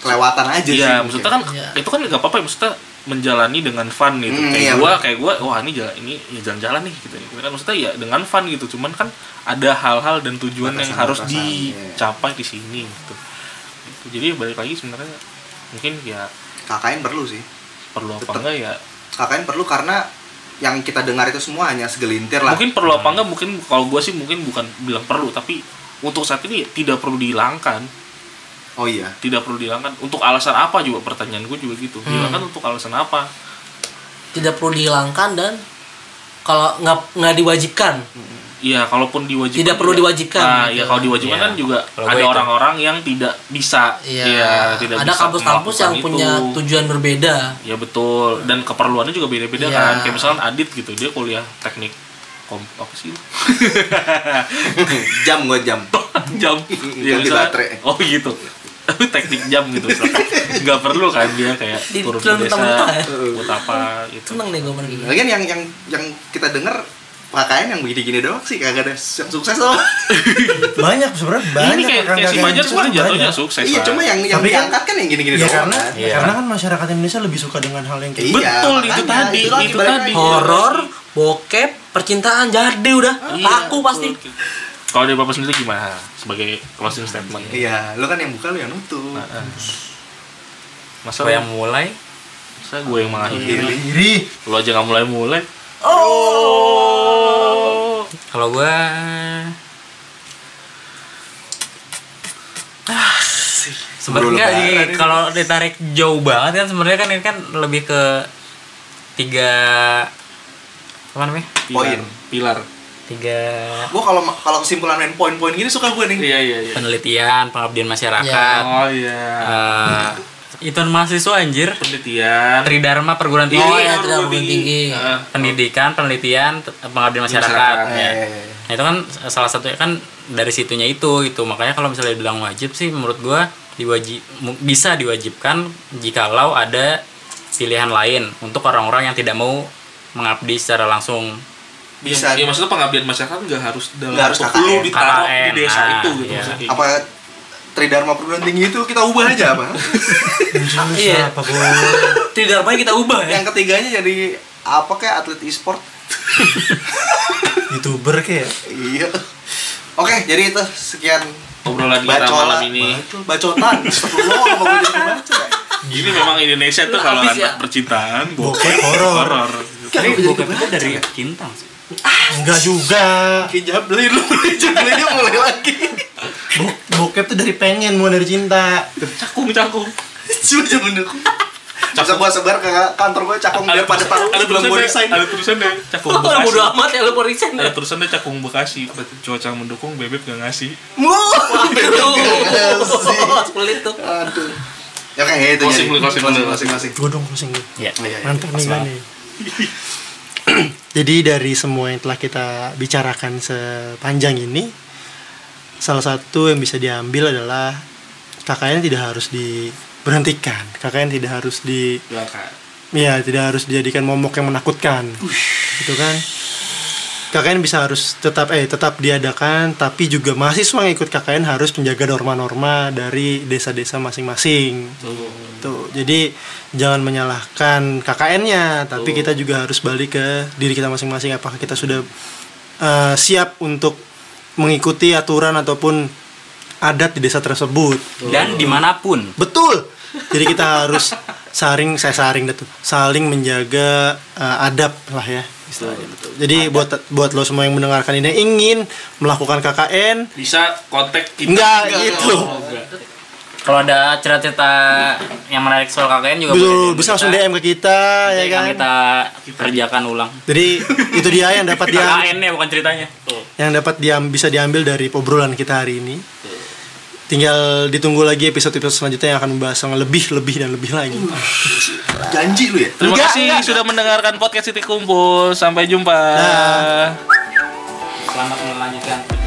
kelewatan aja sih Iya, mungkin. maksudnya kan Iya. itu kan nggak apa-apa ya, maksudnya menjalani dengan fun gitu. Hmm, kayak iya, bener. kayak gua, wah ini jalan ini ya jalan-jalan nih gitu. Kan maksudnya ya dengan fun gitu. Cuman kan ada hal-hal dan tujuan yang harus iya. dicapai di sini gitu. Gitu. Jadi balik lagi sebenarnya mungkin ya KKN perlu sih perlu apa Tetep. enggak ya. KKN perlu karena yang kita dengar itu semua hanya segelintir lah Mungkin perlu apa enggak mungkin kalau gua sih mungkin bukan bilang perlu tapi untuk saat ini tidak perlu dihilangkan oh iya tidak perlu dihilangkan untuk alasan apa juga pertanyaan gue juga gitu dihilangkan untuk alasan apa tidak perlu dihilangkan dan kalau nggak nggak diwajibkan Iya, kalaupun diwajibkan Tidak perlu diwajibkan, Nah, gitu. ya kalau diwajibkan Iya. kan juga Kalau ada gue itu. orang-orang yang tidak bisa. Iya, Iya, tidak ada kampus-kampus yang melakukan punya itu. tujuan berbeda Ya betul, dan keperluannya juga beda-beda Iya. kan. Kayak misalkan Adit gitu, dia kuliah teknik kom apa sih? jam gua jam jam. Ya, misalnya- baterai. Oh gitu. Tapi teknik jam gitu. Nggak perlu kan dia kayak Di turun ke desa ya. buat apa gitu. seneng nih gue pergi lagian yang yang yang kita dengar KKN yang begini-gini doang sih kagak ada yang sukses loh Banyak sebenarnya Ini banyak kayak, kakak kayak si yang Fajar sukses sebenarnya jatuhnya banyak. sukses. iya cuma yang yang Tapi kan- diangkat kan yang gini-gini Ya doang karena kan. Iya. karena kan masyarakat Indonesia lebih suka dengan hal yang kayak Iya, gitu. Betul, itu makanya, tadi, itu lagi itu balik tadi. horor bokep percintaan jadi udah Iya, laku pasti betul. Kalau dari Bapak sendiri gimana sebagai closing statement? iya lo kan yang buka lo yang nutup Nah, Masa Gue yang mulai. Masa gue yang mengakhiri? Iri. Lo aja nggak mulai-mulai. Kalau gue sebenarnya di- kalau ditarik jauh banget kan sebenarnya kan ini kan lebih ke tiga apa namanya Pilar. Poin. Pilar. Tiga Gua kalau kalau kesimpulan main poin-poin gini suka gue nih. Iya iya iya. penelitian pengabdian masyarakat Oh iya. eh, itu mahasiswa anjir Penelitian. Tridharma perguruan tinggi Oh ya, perguruan tinggi. Ah. pendidikan penelitian pengabdian masyarakat, Masyarakat, ya. iya, iya. Nah, itu kan salah satunya kan dari situnya itu itu makanya kalau misalnya bilang wajib sih menurut gua diwajib bisa diwajibkan jikalau ada pilihan lain untuk orang-orang yang tidak mau mengabdi secara langsung Bisa. Ya, ya maksudnya pengabdian masyarakat nggak harus dalam Nggak harus bentuk KKN. ditaruh KKN, di desa nah, itu gitu iya. maksudnya. Apa Tridharma perguruan tinggi itu kita ubah aja apa? Iya. Apa kita ubah ya. Yang ketiganya jadi apa kayak atlet e-sport? Youtuber kayak. Iya. Oke, jadi itu sekian Obrolan kita bacola malam ini. bacotan. Astagfirullah, apa gue jadi pembaca ya? Gini memang Indonesia tuh kalau anak ya. percintaan Bokep horor. horor. jadi bokep itu dari ya? cinta sih Enggak juga. Kayak jablin lu, jablinnya mulai lagi. Bo- bokep tuh dari pengen mau dari cinta. Cakung cakung. Cuma zaman dulu. Bisa gua sebar ke kantor gue cakung biar pada tahu ada belum gua deh, resign. ada deh cakung Bekasi. bodo amat ya lu mau resign ya. Ada tulisannya cakung Bekasi. Cuaca mendukung bebek gak ngasih. Wah, Tuh. Sulit tuh. Aduh. Ya kayak itu Closing closing closing, closing. Gue dong closing gue. ya Iya, iya. Mantap nih. Jadi dari semua yang telah kita bicarakan sepanjang ini, salah satu yang bisa diambil adalah KKN tidak harus diberhentikan. KKN tidak harus di Doakan. ya tidak harus dijadikan momok yang menakutkan. Gitu kan? KKN bisa harus tetap eh tetap diadakan tapi juga mahasiswa yang ikut KKN harus menjaga norma-norma dari desa-desa masing-masing. Tuh. Jadi jangan menyalahkan KKN-nya, tapi kita juga harus balik ke diri kita masing-masing apakah kita sudah eh, siap untuk mengikuti aturan ataupun adat di desa tersebut. dan di mana pun Betul. Jadi kita harus saring saya saring tuh, saling menjaga eh, adab lah ya istilahnya. Betul. Jadi buat buat lo semua yang mendengarkan ini ingin melakukan KKN, Bisa kontak kita. enggak gitu. kalau ada cerita-cerita yang menarik soal KKN juga Betul, boleh bisa langsung DM ke kita ya kan. kita kerjakan ulang Jadi itu dia yang dapat dia KKN ya bukan ceritanya yang dapat diam bisa diambil dari obrolan kita hari ini. Tinggal ditunggu lagi episode-episode selanjutnya yang akan membahas yang lebih, lebih dan lebih lagi. Janji lu ya? Terima Enggak, kasih enggak. sudah mendengarkan podcast Titik Kumpul. Sampai jumpa. Dah. selamat melanjutkan